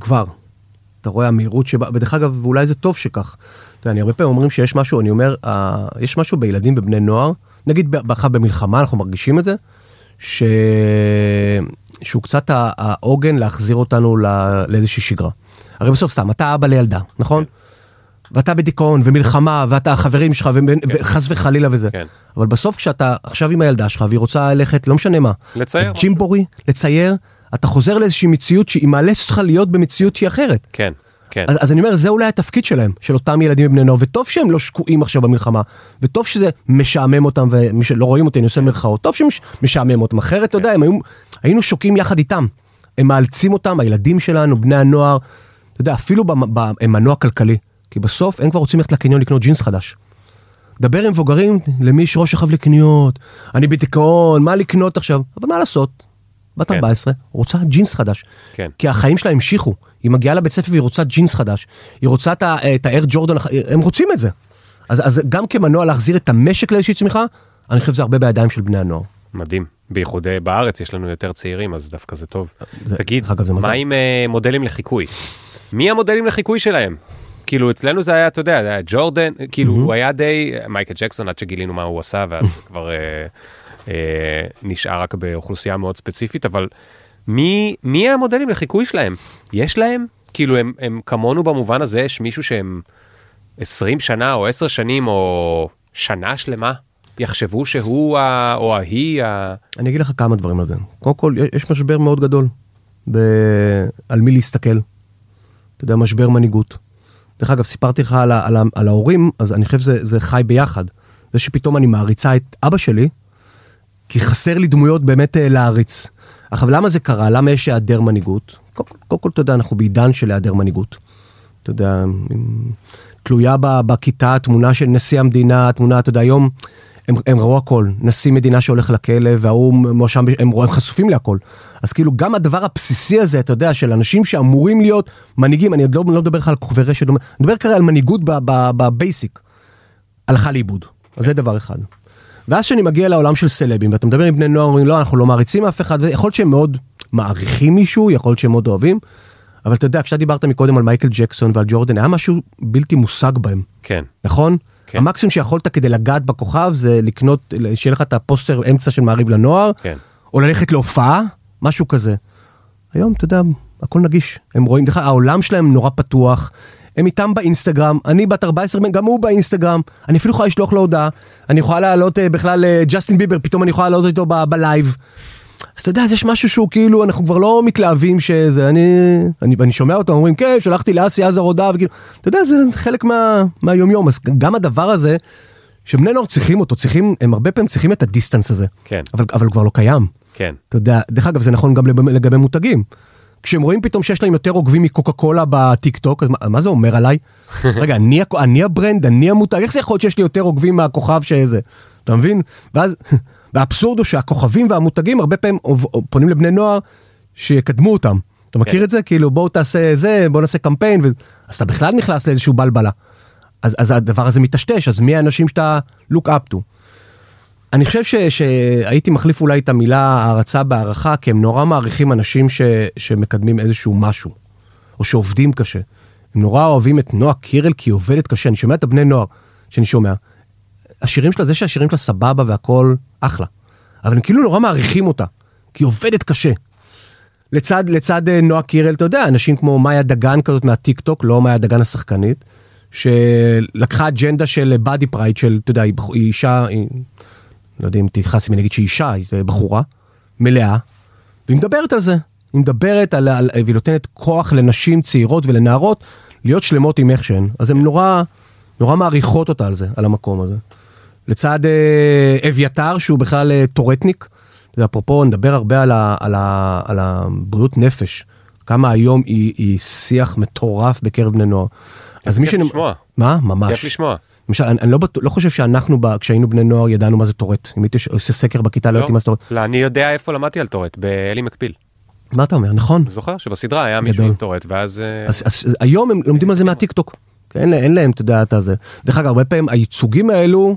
[SPEAKER 2] כבר, אתה רואה המהירות שבה, ודרך אגב, ואולי זה טוב שכך. אתה יודע, אני הרבה פעמים אומרים שיש משהו, אני אומר, אה, יש משהו בילדים ובני נוער, נגיד בכלל במלחמה, אנחנו מרגישים את זה, ש... שהוא קצת העוגן להחזיר אותנו ל- לאיזושהי שגרה. הרי בסוף סתם, אתה אבא לילדה, נכון? ואתה בדיכאון ומלחמה ואתה החברים שלך וחס וחלילה וזה.
[SPEAKER 1] כן.
[SPEAKER 2] אבל בסוף כשאתה עכשיו עם הילדה שלך והיא רוצה ללכת לא משנה מה.
[SPEAKER 1] לצייר.
[SPEAKER 2] ג'ימבורי, לצייר, אתה חוזר לאיזושהי מציאות שהיא מאלצת אותך להיות במציאות שהיא אחרת.
[SPEAKER 1] כן, כן.
[SPEAKER 2] אז, אז אני אומר זה אולי התפקיד שלהם של אותם ילדים ובני נוער וטוב שהם לא שקועים עכשיו במלחמה וטוב שזה משעמם אותם ומי שלא רואים אותי אני עושה מירכאות טוב שמשעמם אותם אחרת אתה יודע היו היינו שוקעים יחד איתם הם מאלצים אותם הילדים שלנו בני הנוער אתה יודע אפילו במ- ב- הם מנוע כלכלי כי בסוף הם כבר רוצים ללכת לקניון לקנות ג'ינס חדש. דבר עם מבוגרים למי יש ראש רחב לקניות אני בדיכאון מה לקנות עכשיו אבל מה לעשות. בת
[SPEAKER 1] כן.
[SPEAKER 2] 14 רוצה ג'ינס חדש.
[SPEAKER 1] כן.
[SPEAKER 2] כי החיים שלה המשיכו. היא מגיעה לבית ספר והיא רוצה ג'ינס חדש. היא רוצה את ה- את האר ג'ורדן, הח- הם רוצים את זה. אז, אז גם כמנוע להחזיר את המשק לאיזושהי צמיחה, אני חושב שזה הרבה בידיים של בני הנוער.
[SPEAKER 1] מדהים. בייחוד אה, בארץ יש לנו יותר צעירים, אז דווקא זה טוב.
[SPEAKER 2] זה-
[SPEAKER 1] תגיד,
[SPEAKER 2] אגב, זה.
[SPEAKER 1] מה עם אה, מודלים לחיקוי? מי המודלים לחיקוי שלהם? כאילו אצלנו זה היה, אתה יודע, זה היה ג'ורדן, כאילו הוא היה די, מייקל ג'קסון עד שגילינו מה הוא עשה, ואז כבר אה, אה, נשאר רק באוכלוסייה מאוד ספציפית, אבל מי, מי המודלים לחיקוי שלהם? יש להם? כאילו הם, הם כמונו במובן הזה, יש מישהו שהם 20 שנה או 10 שנים או שנה שלמה יחשבו שהוא ה, או ההיא ה...
[SPEAKER 2] אני אגיד לך כמה דברים על זה. קודם כל, יש משבר מאוד גדול ב... על מי להסתכל. אתה יודע, משבר מנהיגות. דרך אגב, סיפרתי לך על, ה- על, ה- על ההורים, אז אני חושב שזה זה חי ביחד. זה שפתאום אני מעריצה את אבא שלי, כי חסר לי דמויות באמת אה, להעריץ. עכשיו, למה זה קרה? למה יש היעדר מנהיגות? קודם כל, אתה יודע, אנחנו בעידן של היעדר מנהיגות. אתה יודע, תלויה בכיתה תמונה של נשיא המדינה, תמונה, אתה יודע, היום הם, הם ראו הכל, נשיא מדינה שהולך לכלא וההוא מואשם, הם, הם חשופים להכל. אז כאילו גם הדבר הבסיסי הזה, אתה יודע, של אנשים שאמורים להיות מנהיגים, אני עוד לא, לא מדבר לך על כוכבי רשת, אני מדבר כרגע על מנהיגות בבייסיק, הלכה לאיבוד. אז זה דבר אחד. ואז כשאני מגיע לעולם של סלבים, ואתה מדבר עם בני נוער, אומרים לא, אנחנו לא מעריצים אף אחד, ויכול להיות שהם מאוד מעריכים מישהו, יכול להיות שהם מאוד אוהבים, אבל אתה יודע, כשאתה דיברת מקודם על מייקל ג'קסון ועל ג'ורדן, היה משהו בלתי מושג בהם.
[SPEAKER 1] כן.
[SPEAKER 2] נכון?
[SPEAKER 1] כן.
[SPEAKER 2] המקסימום שיכולת כדי לגעת בכוכב זה לקנות, שיהיה לך את הפוסטר אמצע של מעריב לנוער,
[SPEAKER 1] כן.
[SPEAKER 2] או ללכת להופעה, משהו כזה. היום, אתה יודע, הכל נגיש. הם רואים, דרך העולם שלהם נורא פתוח. הם איתם באינסטגרם, אני בת 14, גם הוא באינסטגרם, אני אפילו יכולה לשלוח לו הודעה, אני יכולה לעלות אה, בכלל אה, ג'סטין ביבר, פתאום אני יכולה לעלות איתו בלייב. אז אתה יודע, אז יש משהו שהוא כאילו, אנחנו כבר לא מתלהבים שזה, אני, אני, אני שומע אותם אומרים, כן, שלחתי לאסי עזר הודעה, וכאילו, אתה יודע, זה, חלק מה, מהיומיום, אז גם הדבר הזה, שבני נוער צריכים אותו, צריכים, הם הרבה פעמים צריכים את הדיסטנס הזה,
[SPEAKER 1] כן.
[SPEAKER 2] אבל, אבל כבר לא קיים.
[SPEAKER 1] כן.
[SPEAKER 2] אתה יודע, דרך אגב, זה נכון גם לגבי מותגים. כשהם רואים פתאום שיש להם יותר עוקבים מקוקה קולה בטיק טוק, אז מה, מה זה אומר עליי? רגע, אני, אני הברנד, אני המותג, איך זה יכול להיות שיש לי יותר עוקבים מהכוכב שזה? אתה מבין? ואז, והאבסורד הוא שהכוכבים והמותגים הרבה פעמים פונים לבני נוער שיקדמו אותם. אתה מכיר
[SPEAKER 1] כן.
[SPEAKER 2] את זה? כאילו בואו תעשה זה, בואו נעשה קמפיין, ו... אז אתה בכלל נכנס לאיזשהו בלבלה. אז, אז הדבר הזה מטשטש, אז מי האנשים שאתה look up to? אני חושב ש, שהייתי מחליף אולי את המילה הערצה בהערכה, כי הם נורא מעריכים אנשים ש, שמקדמים איזשהו משהו, או שעובדים קשה. הם נורא אוהבים את נועה קירל כי היא עובדת קשה, אני שומע את הבני נוער שאני שומע. השירים שלה, זה שהשירים שלה סבבה והכל אחלה, אבל הם כאילו נורא מעריכים אותה, כי היא עובדת קשה. לצד, לצד אה, נועה קירל, אתה יודע, אנשים כמו מאיה דגן כזאת מהטיק טוק, לא מאיה דגן השחקנית, שלקחה אג'נדה של body pride, של, אתה יודע, היא אישה, היא, לא יודע אם תכעס אם אני אגיד שהיא אישה, היא בחורה, מלאה, והיא מדברת על זה. היא מדברת על, על, והיא נותנת כוח לנשים צעירות ולנערות להיות שלמות עם איך שהן. אז הן נורא, נורא מעריכות אותה על זה, על המקום הזה. לצד אה, אביתר, שהוא בכלל אה, טורטניק. אפרופו, נדבר הרבה על, ה, על, ה, על הבריאות נפש. כמה היום היא, היא שיח מטורף בקרב בני נוער. אז מי
[SPEAKER 1] כיף לשמוע.
[SPEAKER 2] מה? ממש.
[SPEAKER 1] כיף לשמוע.
[SPEAKER 2] למשל, אני, אני לא, לא חושב שאנחנו, ב, כשהיינו בני נוער, ידענו מה זה טורט. אם הייתי עושה סקר בכיתה, לא
[SPEAKER 1] לא?
[SPEAKER 2] ידעתי מה זה טורט.
[SPEAKER 1] לא, אני יודע איפה למדתי על טורט, באלי מקביל.
[SPEAKER 2] מה אתה אומר? נכון.
[SPEAKER 1] זוכר שבסדרה היה מישהו. עם טורט, ואז... אה,
[SPEAKER 2] אז, אז היום הם לומדים על זה מהטיק טוק. כן, אין, אין להם, אתה יודע, את הזה. דרך אגב, הרבה פעמים הייצוגים האלו,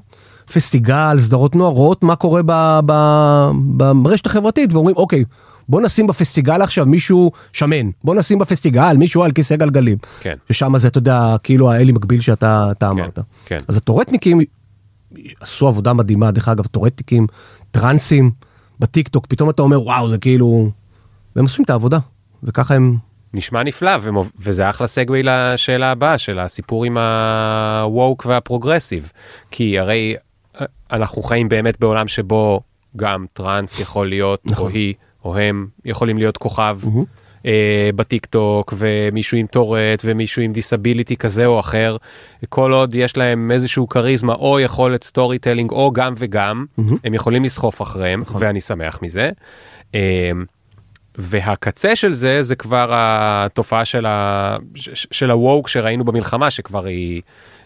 [SPEAKER 2] פסטיגל, סדרות נוער, רואות מה קורה ב, ב, ברשת החברתית, ואומרים, אוקיי, בוא נשים בפסטיגל עכשיו מישהו שמן, בוא נשים בפסטיגל מישהו על כיסא גלגלים.
[SPEAKER 1] כן.
[SPEAKER 2] ששם זה, אתה יודע, כאילו האלי מקביל שאתה אתה אמרת.
[SPEAKER 1] כן.
[SPEAKER 2] אז הטורטניקים עשו עבודה מדהימה, דרך אגב, טורטניקים, טרנסים, בטיק טוק, פתאום אתה אומר, וואו, זה כאילו... והם עושים את העבודה, וככה הם
[SPEAKER 1] נשמע נפלא, ומוב- וזה אחלה segue לשאלה הבאה של הסיפור עם ה-woke והפרוגרסיב. כי הרי אה, אנחנו חיים באמת בעולם שבו גם טראנס יכול להיות, או
[SPEAKER 2] נכון.
[SPEAKER 1] היא, או הם, יכולים להיות כוכב. אה, בטיק טוק ומישהו עם טורט ומישהו עם disability כזה או אחר כל עוד יש להם איזשהו כריזמה או יכולת storytelling או גם וגם הם יכולים לסחוף אחריהם ואני שמח מזה. אה, והקצה של זה זה כבר התופעה של, ה... של ה woke שראינו במלחמה שכבר היא,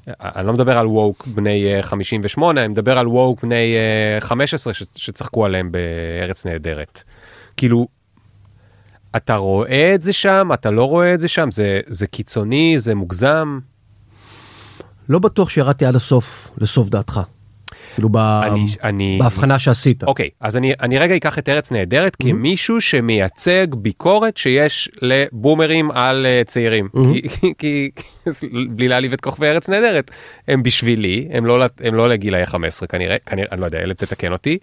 [SPEAKER 1] אני לא מדבר על woke בני אה, 58, אני מדבר על ווק בני אה, 15 ש... שצחקו עליהם בארץ נהדרת. כאילו, אתה רואה את זה שם, אתה לא רואה את זה שם, זה, זה קיצוני, זה מוגזם.
[SPEAKER 2] לא בטוח שירדתי עד הסוף לסוף דעתך. כאילו ב...
[SPEAKER 1] אני, אני,
[SPEAKER 2] בהבחנה שעשית.
[SPEAKER 1] אוקיי, אז אני, אני רגע אקח את ארץ נהדרת כמישהו שמייצג ביקורת שיש לבומרים על uh, צעירים. כי, כי, כי, בלי להעליב את כוכבי ארץ נהדרת, הם בשבילי, הם לא, הם לא לגילאי 15 כנראה, כנראה, אני לא יודע, אלא תתקן אותי.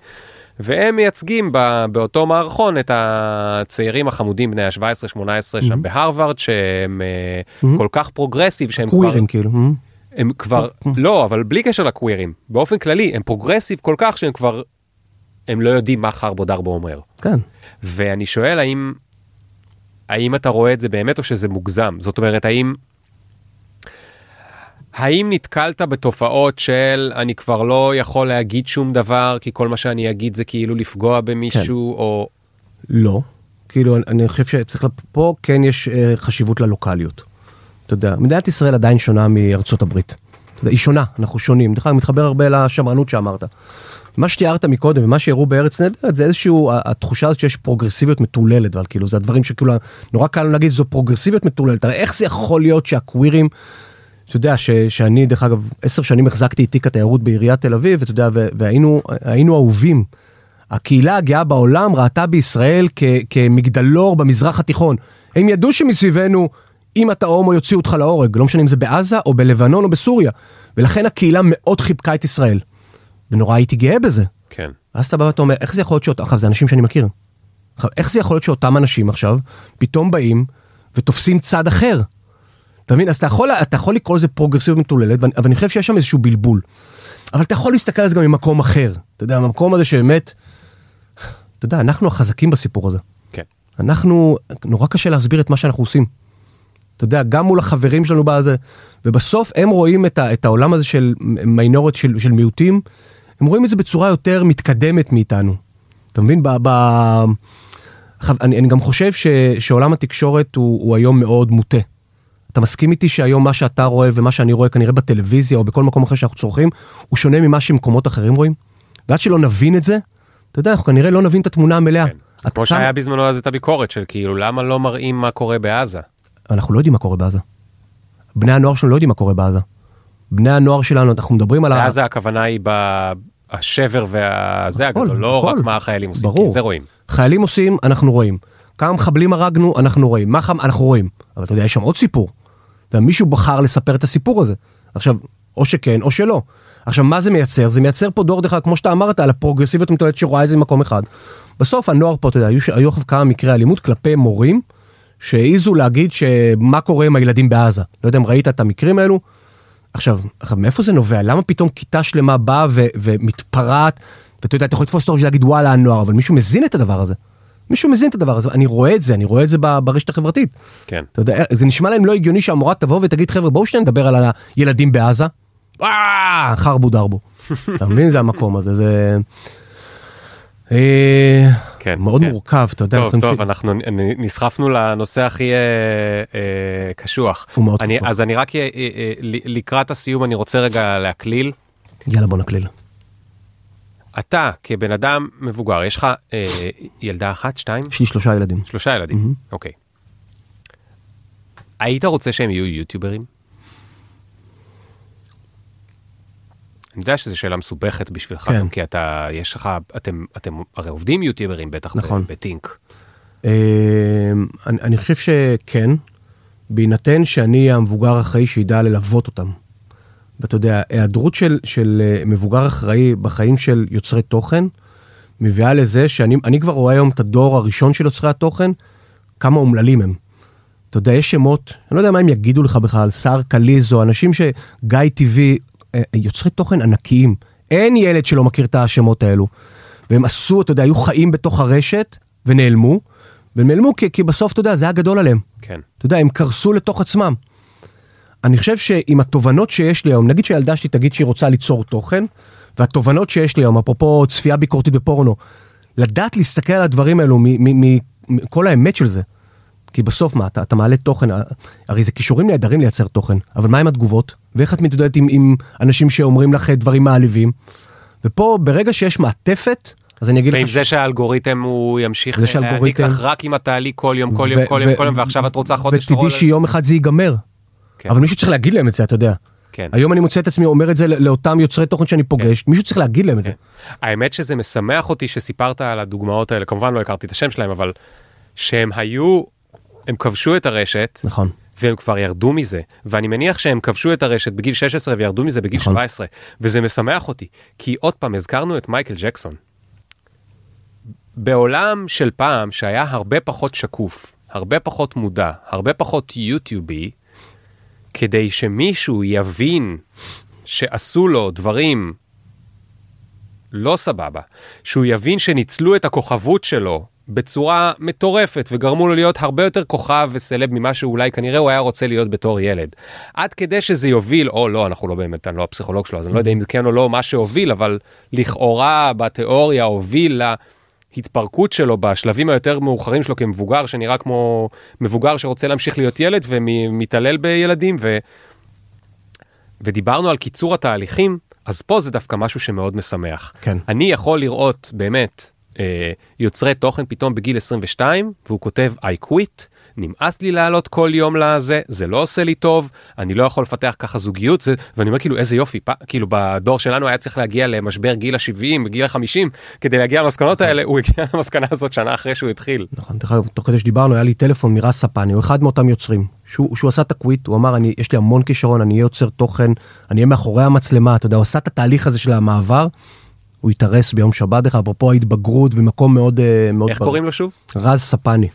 [SPEAKER 1] והם מייצגים ב, באותו מערכון את הצעירים החמודים בני ה-17-18 שם בהרווארד שהם uh, כל כך פרוגרסיב שהם כבר
[SPEAKER 2] קווירים כאילו. אה?
[SPEAKER 1] הם כבר לא אבל בלי קשר לקווירים באופן כללי הם פרוגרסיב כל כך שהם כבר הם לא יודעים מה חרבו דרבו אומר
[SPEAKER 2] כן.
[SPEAKER 1] ואני שואל האם האם אתה רואה את זה באמת או שזה מוגזם זאת אומרת האם. האם נתקלת בתופעות של אני כבר לא יכול להגיד שום דבר כי כל מה שאני אגיד זה כאילו לפגוע במישהו או
[SPEAKER 2] לא. כאילו אני- אני חושב שצריך, לפ- פה כן יש אה, חשיבות ללוקאליות. אתה יודע, מדינת ישראל עדיין שונה מארצות הברית. אתה יודע, היא שונה, אנחנו שונים. דרך אגב, מתחבר הרבה לשמרנות שאמרת. מה שתיארת מקודם ומה שהראו בארץ נהדרת זה איזשהו התחושה הזאת שיש פרוגרסיביות מטורללת אבל כאילו זה הדברים שכאילו נורא קל להגיד זו פרוגרסיביות מטורללת הרי איך זה יכול להיות שהקווירים. אתה יודע ש, שאני דרך אגב עשר שנים החזקתי את תיק התיירות בעיריית תל אביב ואתה יודע והיינו היינו אהובים. הקהילה הגאה בעולם ראתה בישראל כ, כמגדלור במזרח התיכון. הם ידעו שמסביבנו אם אתה הומו יוציאו אותך להורג לא משנה אם זה בעזה או בלבנון או בסוריה ולכן הקהילה מאוד חיבקה את ישראל. ונורא הייתי גאה בזה.
[SPEAKER 1] כן.
[SPEAKER 2] אז אתה בא ואתה אומר, איך זה יכול להיות שאותם, עכשיו זה אנשים שאני מכיר. עכשיו, איך זה יכול להיות שאותם אנשים עכשיו, פתאום באים ותופסים צד אחר? אתה מבין? אז אתה יכול, אתה יכול לקרוא לזה פרוגרסיביות מטוללת, אבל אני חושב שיש שם איזשהו בלבול. אבל אתה יכול להסתכל על זה גם ממקום אחר. אתה יודע, המקום הזה שבאמת, אתה יודע, אנחנו החזקים בסיפור הזה.
[SPEAKER 1] כן.
[SPEAKER 2] אנחנו, נורא קשה להסביר את מה שאנחנו עושים. אתה יודע, גם מול החברים שלנו בזה, ובסוף הם רואים את, ה, את העולם הזה של מיינורת, של, של מיעוטים, הם רואים את זה בצורה יותר מתקדמת מאיתנו. אתה מבין? ב, ב... אני, אני גם חושב ש, שעולם התקשורת הוא, הוא היום מאוד מוטה. אתה מסכים איתי שהיום מה שאתה רואה ומה שאני רואה כנראה בטלוויזיה או בכל מקום אחר שאנחנו צורכים, הוא שונה ממה שמקומות אחרים רואים? ועד שלא נבין את זה, אתה יודע, אנחנו כנראה לא נבין את התמונה המלאה.
[SPEAKER 1] כן. כמו שהיה בזמנו אז את הביקורת של כאילו למה לא מראים מה קורה בעזה.
[SPEAKER 2] אנחנו לא יודעים מה קורה בעזה. בני הנוער שלנו לא יודעים מה קורה בעזה. בני הנוער שלנו, אנחנו מדברים על...
[SPEAKER 1] בעזה הכוונה היא בשבר והזה הגדול, לא רק מה החיילים עושים, ברור. זה רואים.
[SPEAKER 2] חיילים עושים, אנחנו רואים. כמה מחבלים הרגנו, אנחנו רואים. מה חם, אנחנו רואים. אבל אתה יודע, יש שם עוד סיפור. מישהו בחר לספר את הסיפור הזה. עכשיו, או שכן או שלא. עכשיו, מה זה מייצר? זה מייצר פה דור דרך כמו שאתה אמרת, על הפרוגרסיביות המתולדת שרואה את זה במקום אחד. בסוף הנוער פה, אתה יודע, היו, היו כמה מקרי אלימות כלפי מורים. שהעיזו להגיד שמה קורה עם הילדים בעזה. לא יודע אם ראית את המקרים האלו. עכשיו, עכשיו מאיפה זה נובע? למה פתאום כיתה שלמה באה ומתפרעת? ואתה יודע, אתה יכול לתפוס אותו ולהגיד וואלה הנוער, אבל מישהו מזין את הדבר הזה. מישהו מזין את הדבר הזה, אני רואה את זה, אני רואה את זה ברשת החברתית.
[SPEAKER 1] כן.
[SPEAKER 2] אתה יודע, זה נשמע להם לא הגיוני שהמורה תבוא ותגיד חבר'ה בואו שניה נדבר על הילדים בעזה. חרבו דרבו. אתה מבין? זה המקום הזה, זה... אה, כן, מאוד כן. מורכב, אתה יודע.
[SPEAKER 1] טוב, טוב, ש... אנחנו נסחפנו לנושא הכי אה, אה, קשוח.
[SPEAKER 2] הוא מאוד
[SPEAKER 1] אני, קשוח. אז אני רק, אה, אה, לקראת הסיום, אני רוצה רגע להקליל.
[SPEAKER 2] יאללה, בוא נקליל.
[SPEAKER 1] אתה, כבן אדם מבוגר, יש לך אה, ילדה אחת, שתיים?
[SPEAKER 2] יש לי שלושה ילדים.
[SPEAKER 1] שלושה ילדים, mm-hmm. אוקיי. היית רוצה שהם יהיו יוטיוברים? אני יודע שזו שאלה מסובכת בשבילך, כן. כי אתה, יש לך, אתם, אתם הרי עובדים יוטיוברים בטח
[SPEAKER 2] נכון.
[SPEAKER 1] בטינק.
[SPEAKER 2] אה, אני, אני חושב שכן, בהינתן שאני המבוגר אחראי שידע ללוות אותם. ואתה יודע, היעדרות של, של אה, מבוגר אחראי בחיים של יוצרי תוכן, מביאה לזה שאני כבר רואה היום את הדור הראשון של יוצרי התוכן, כמה אומללים הם. אתה יודע, יש שמות, אני לא יודע מה הם יגידו לך בכלל, סער קליזו, אנשים שגיא טבעי אה, יוצרי תוכן ענקיים. אין ילד שלא מכיר את השמות האלו. והם עשו, אתה יודע, היו חיים בתוך הרשת ונעלמו. והם נעלמו כי, כי בסוף, אתה יודע, זה היה גדול עליהם.
[SPEAKER 1] כן.
[SPEAKER 2] אתה יודע, הם קרסו לתוך עצמם. אני חושב שעם התובנות שיש לי היום, נגיד שילדה שלי תגיד שהיא רוצה ליצור תוכן, והתובנות שיש לי היום, אפרופו צפייה ביקורתית בפורנו, לדעת להסתכל על הדברים האלו מכל האמת של זה. כי בסוף מה, אתה, אתה מעלה תוכן, הרי זה כישורים נהדרים לייצר תוכן, אבל מה עם התגובות? ואיך את מתמודדת עם, עם אנשים שאומרים לך דברים מעליבים? ופה, ברגע שיש מעטפת, אז אני אגיד לך...
[SPEAKER 1] ועם זה שהאלגוריתם הוא ימשיך להעניק לך רק אם את תעלי כל יום, כל יום, כל יום, כל יום, ועכשיו את רוצה חודש...
[SPEAKER 2] ותדעי שיום אחד זה ייגמר. כן. אבל מישהו צריך להגיד להם את זה, אתה יודע.
[SPEAKER 1] כן.
[SPEAKER 2] היום אני מוצא את עצמי אומר את זה לאותם יוצרי תוכן שאני פוגש, כן. מישהו צריך להגיד להם את זה.
[SPEAKER 1] כן. האמת שזה משמח אותי שסיפרת על הדוגמאות האלה, כמובן לא הכרתי את השם שלהם, אבל שהם היו הם כבשו את הרשת.
[SPEAKER 2] נכון.
[SPEAKER 1] והם כבר ירדו מזה, ואני מניח שהם כבשו את הרשת בגיל 16 וירדו מזה בגיל נכון. 17, וזה משמח אותי, כי עוד פעם הזכרנו את מייקל ג'קסון. בעולם של פעם שהיה הרבה פחות שקוף, הרבה פחות מודע, הרבה פחות יוטיובי, כדי שמישהו יבין שעשו לו דברים לא סבבה, שהוא יבין שניצלו את הכוכבות שלו בצורה מטורפת וגרמו לו להיות הרבה יותר כוכב וסלב ממה שאולי כנראה הוא היה רוצה להיות בתור ילד. עד כדי שזה יוביל, או לא, אנחנו לא באמת, אני לא הפסיכולוג שלו, אז אני לא יודע אם זה כן או לא מה שהוביל, אבל לכאורה בתיאוריה הוביל להתפרקות שלו בשלבים היותר מאוחרים שלו כמבוגר שנראה כמו מבוגר שרוצה להמשיך להיות ילד ומתעלל בילדים ו... ודיברנו על קיצור התהליכים, אז פה זה דווקא משהו שמאוד משמח.
[SPEAKER 2] כן.
[SPEAKER 1] אני יכול לראות באמת אה, יוצרי תוכן פתאום בגיל 22, והוא כותב I quit, נמאס לי לעלות כל יום לזה, זה לא עושה לי טוב, אני לא יכול לפתח ככה זוגיות, זה, ואני אומר כאילו איזה יופי, פ, כאילו בדור שלנו היה צריך להגיע למשבר גיל ה-70, גיל ה-50, כדי להגיע למסקנות האלה, הוא הגיע למסקנה הזאת שנה אחרי שהוא התחיל.
[SPEAKER 2] נכון, תוך כדי שדיברנו, היה לי טלפון מרז ספני, הוא אחד מאותם יוצרים. שהוא, שהוא עשה את הקוויט, הוא אמר, אני, יש לי המון כישרון, אני אהיה יוצר תוכן, אני אהיה מאחורי המצלמה, אתה יודע, הוא עשה את התהליך הזה של המעבר, הוא התארס ביום שבת, אפרופו ההתבגרות ומקום מאוד... אה, מאוד
[SPEAKER 1] איך קוראים לו שוב?
[SPEAKER 2] רז ספני.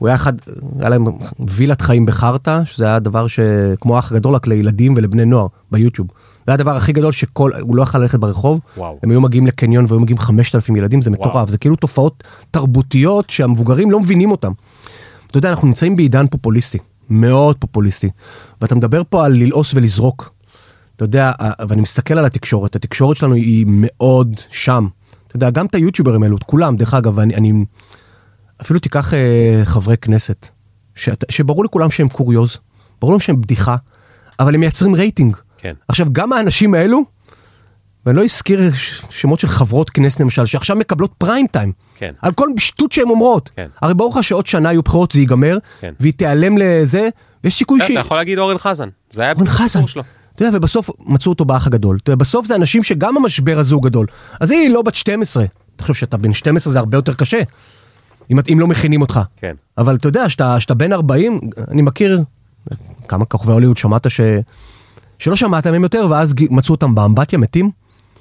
[SPEAKER 2] הוא היה אחד, היה להם וילת חיים בחרטא, שזה היה דבר שכמו אח גדול רק לילדים ולבני נוער ביוטיוב. זה היה הדבר הכי גדול שכל, הוא לא יכל ללכת ברחוב,
[SPEAKER 1] וואו.
[SPEAKER 2] הם היו מגיעים לקניון והיו מגיעים 5,000 ילדים, זה מטורף,
[SPEAKER 1] וואו.
[SPEAKER 2] זה כאילו תופעות תרבותיות שהמבוגרים לא מבינים אותם. אתה יודע, אנחנו נמצאים בעידן פופוליסטי, מאוד פופוליסטי, ואתה מדבר פה על ללעוס ולזרוק. אתה יודע, ואני מסתכל על התקשורת, התקשורת שלנו היא מאוד שם. אתה יודע, גם את היוטיוברים האלו, את כולם, דרך אגב, אני, אני אפילו תיקח אה, חברי כנסת, שאת, שברור לכולם שהם קוריוז, ברור להם שהם בדיחה, אבל הם מייצרים רייטינג.
[SPEAKER 1] כן.
[SPEAKER 2] עכשיו, גם האנשים האלו, ואני לא אזכיר ש- שמות של חברות כנסת למשל, שעכשיו מקבלות פריים טיים.
[SPEAKER 1] כן.
[SPEAKER 2] על כל שטות שהן אומרות.
[SPEAKER 1] כן.
[SPEAKER 2] הרי ברור לך שעוד שנה יהיו בחירות, זה ייגמר,
[SPEAKER 1] כן.
[SPEAKER 2] והיא תיעלם לזה, ויש סיכוי
[SPEAKER 1] אתה
[SPEAKER 2] שהיא...
[SPEAKER 1] יכול להגיד אורן חזן, זה היה
[SPEAKER 2] אורן חזן.
[SPEAKER 1] שלו.
[SPEAKER 2] אתה יודע, ובסוף מצאו אותו באח הגדול. אתה יודע, בסוף זה אנשים שגם המשבר הזה הוא גדול. אז היא לא בת 12. אתה חושב שאתה בן 12 זה הרבה יותר קשה, אם, אם לא מכינים אותך.
[SPEAKER 1] כן.
[SPEAKER 2] אבל אתה יודע, שאתה, שאתה בן 40, אני מכיר כמה כוכבי הוליווד שמעת ש... שלא שמעת מהם יותר, ואז מצאו אותם באמבטיה מתים.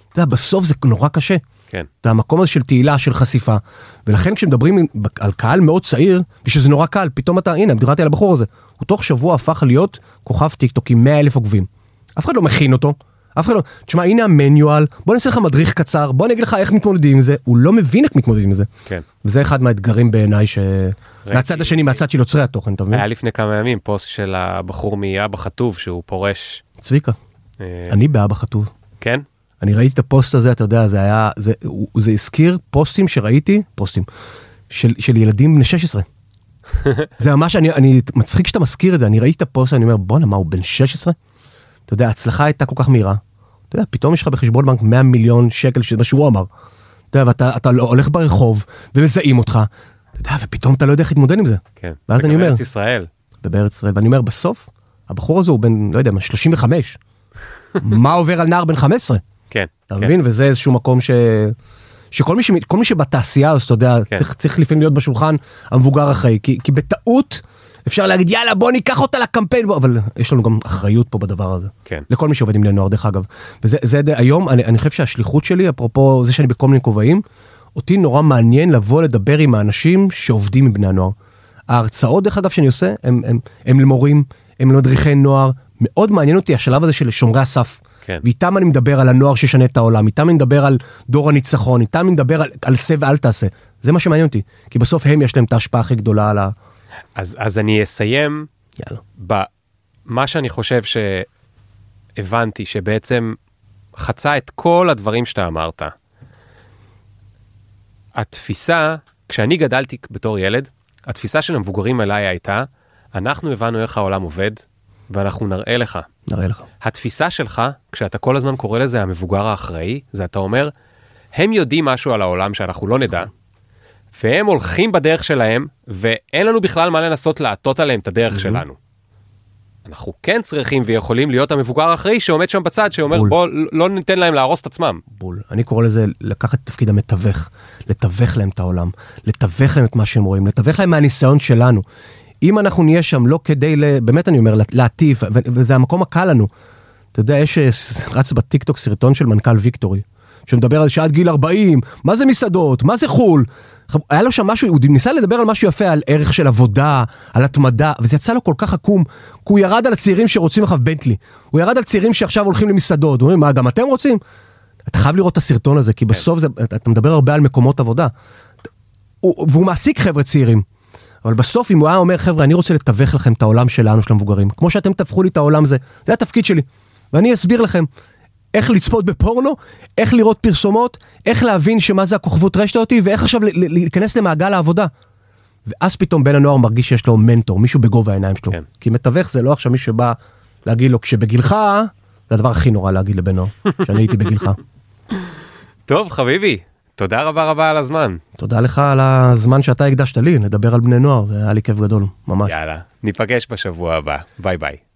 [SPEAKER 2] אתה יודע, בסוף זה נורא קשה.
[SPEAKER 1] כן.
[SPEAKER 2] זה המקום הזה של תהילה, של חשיפה. ולכן כשמדברים על קהל מאוד צעיר, ושזה נורא קל, פתאום אתה, הנה, דיברתי על הבחור הזה. הוא תוך שבוע הפך להיות כוכב טיקטוק עם 100 אלף עוקבים. אף אחד לא מכין אותו. אף אחד לא, תשמע, הנה ה manual, בוא נעשה לך מדריך קצר, בוא אני אגיד לך איך מתמודדים עם זה. הוא לא מבין איך מתמודדים עם זה.
[SPEAKER 1] כן.
[SPEAKER 2] וזה אחד מהאתגרים בעיניי ש...
[SPEAKER 1] ראיתי-
[SPEAKER 2] מהצד השני, מהצד של יוצרי התוכן, אתה מבין?
[SPEAKER 1] היה לפני כמה ימים פוסט של הבחור מאבא חטוב שהוא פורש.
[SPEAKER 2] צביקה,
[SPEAKER 1] אה,
[SPEAKER 2] אני באבא חטוב.
[SPEAKER 1] כן?
[SPEAKER 2] אני ראיתי את הפוסט הזה, אתה יודע, זה היה, זה, זה הזכיר פוסטים שראיתי, פוסטים, של, של ילדים בני 16. זה ממש, אני, אני, מצחיק שאתה מזכיר את זה, אני ראיתי את הפוסט, אני אומר, בואנה, מה, הוא בן 16? אתה יודע, ההצלחה הייתה כל כך מהירה. אתה יודע, פתאום יש לך בחשבון בנק 100 מיליון שקל, שזה מה שהוא אמר. אתה יודע, ואתה אתה לא- הולך ברחוב, ומזהים אותך, אתה יודע, ופתאום אתה לא יודע איך להתמודד עם זה.
[SPEAKER 1] כן.
[SPEAKER 2] ואז אני אומר,
[SPEAKER 1] ארץ ישראל.
[SPEAKER 2] ובארץ ישראל, ואני אומר, בסוף, הבחור הזה הוא בן, לא יודע, מה, 35. מה עובר על נער בן 15?
[SPEAKER 1] כן.
[SPEAKER 2] אתה
[SPEAKER 1] כן.
[SPEAKER 2] מבין? וזה איזשהו מקום ש... שכל מי, ש... מי שבתעשייה הזאת, אתה יודע,
[SPEAKER 1] כן.
[SPEAKER 2] צריך, צריך לפעמים להיות בשולחן המבוגר אחראי, כי, כי בטעות אפשר להגיד יאללה בוא ניקח אותה לקמפיין, בוא, אבל יש לנו גם אחריות פה בדבר הזה.
[SPEAKER 1] כן.
[SPEAKER 2] לכל מי שעובד עם בני נוער דרך אגב. וזה זה, די- היום אני, אני חושב שהשליחות שלי, אפרופו זה שאני בכל מיני כובעים, אותי נורא מעניין לבוא לדבר עם האנשים שעובדים עם בני הנוער. ההרצאות דרך אגב שאני עושה הם, הם, הם למורים, הם למדריכי נוער, מאוד מעניין אותי השלב הזה של שומרי הסף.
[SPEAKER 1] כן.
[SPEAKER 2] ואיתם אני מדבר על הנוער שישנה את העולם, איתם אני מדבר על דור הניצחון, איתם אני מדבר על, על עשה ואל תעשה. זה מה שמעניין אותי, כי בסוף הם יש להם את ההשפעה הכי גדולה על ה...
[SPEAKER 1] אז, אז אני אסיים
[SPEAKER 2] יאללה.
[SPEAKER 1] במה שאני חושב שהבנתי שבעצם חצה את כל הדברים שאתה אמרת. התפיסה, כשאני גדלתי בתור ילד, התפיסה של המבוגרים עליי הייתה, אנחנו הבנו איך העולם עובד, ואנחנו נראה לך.
[SPEAKER 2] נראה לך.
[SPEAKER 1] התפיסה שלך, כשאתה כל הזמן קורא לזה המבוגר האחראי, זה אתה אומר, הם יודעים משהו על העולם שאנחנו לא נדע, והם הולכים בדרך שלהם, ואין לנו בכלל מה לנסות להטות עליהם את הדרך שלנו. אנחנו כן צריכים ויכולים להיות המבוגר האחראי שעומד שם בצד, שאומר
[SPEAKER 2] בול.
[SPEAKER 1] בוא לא ניתן להם להרוס את עצמם.
[SPEAKER 2] בול. אני קורא לזה לקחת את תפקיד המתווך, לתווך להם את העולם, לתווך להם את מה שהם רואים, לתווך להם מהניסיון שלנו. אם אנחנו נהיה שם לא כדי, ל... באמת אני אומר, להטיף, וזה המקום הקל לנו. אתה יודע, יש, אה, רץ בטיקטוק סרטון של מנכ"ל ויקטורי, שמדבר על שעד גיל 40, מה זה מסעדות, מה זה חו"ל. היה לו שם משהו, הוא ניסה לדבר על משהו יפה, על ערך של עבודה, על התמדה, וזה יצא לו כל כך עקום, כי הוא ירד על הצעירים שרוצים עכשיו בנטלי. הוא ירד על צעירים שעכשיו הולכים למסעדות, הוא אומר, מה, גם אתם רוצים? אתה חייב לראות את הסרטון הזה, כי בסוף זה, אתה, מדבר הרבה על מקומות עבודה. הוא, והוא מעסיק חבר'ה צעירים. אבל בסוף אם הוא היה אומר חבר'ה אני רוצה לתווך לכם את העולם שלנו של המבוגרים כמו שאתם תהפכו לי את העולם הזה זה התפקיד שלי ואני אסביר לכם איך לצפות בפורנו איך לראות פרסומות איך להבין שמה זה הכוכבות רשת אותי ואיך עכשיו להיכנס למעגל העבודה. ואז פתאום בן הנוער מרגיש שיש לו מנטור מישהו בגובה העיניים שלו
[SPEAKER 1] כן.
[SPEAKER 2] כי מתווך זה לא עכשיו מישהו שבא להגיד לו כשבגילך זה הדבר הכי נורא להגיד לבן נוער, שאני הייתי בגילך.
[SPEAKER 1] טוב, חביבי, תודה רבה רבה על הזמן.
[SPEAKER 2] תודה לך על הזמן שאתה הקדשת לי, לדבר על בני נוער, זה היה לי כיף גדול, ממש.
[SPEAKER 1] יאללה, ניפגש בשבוע הבא. ביי ביי.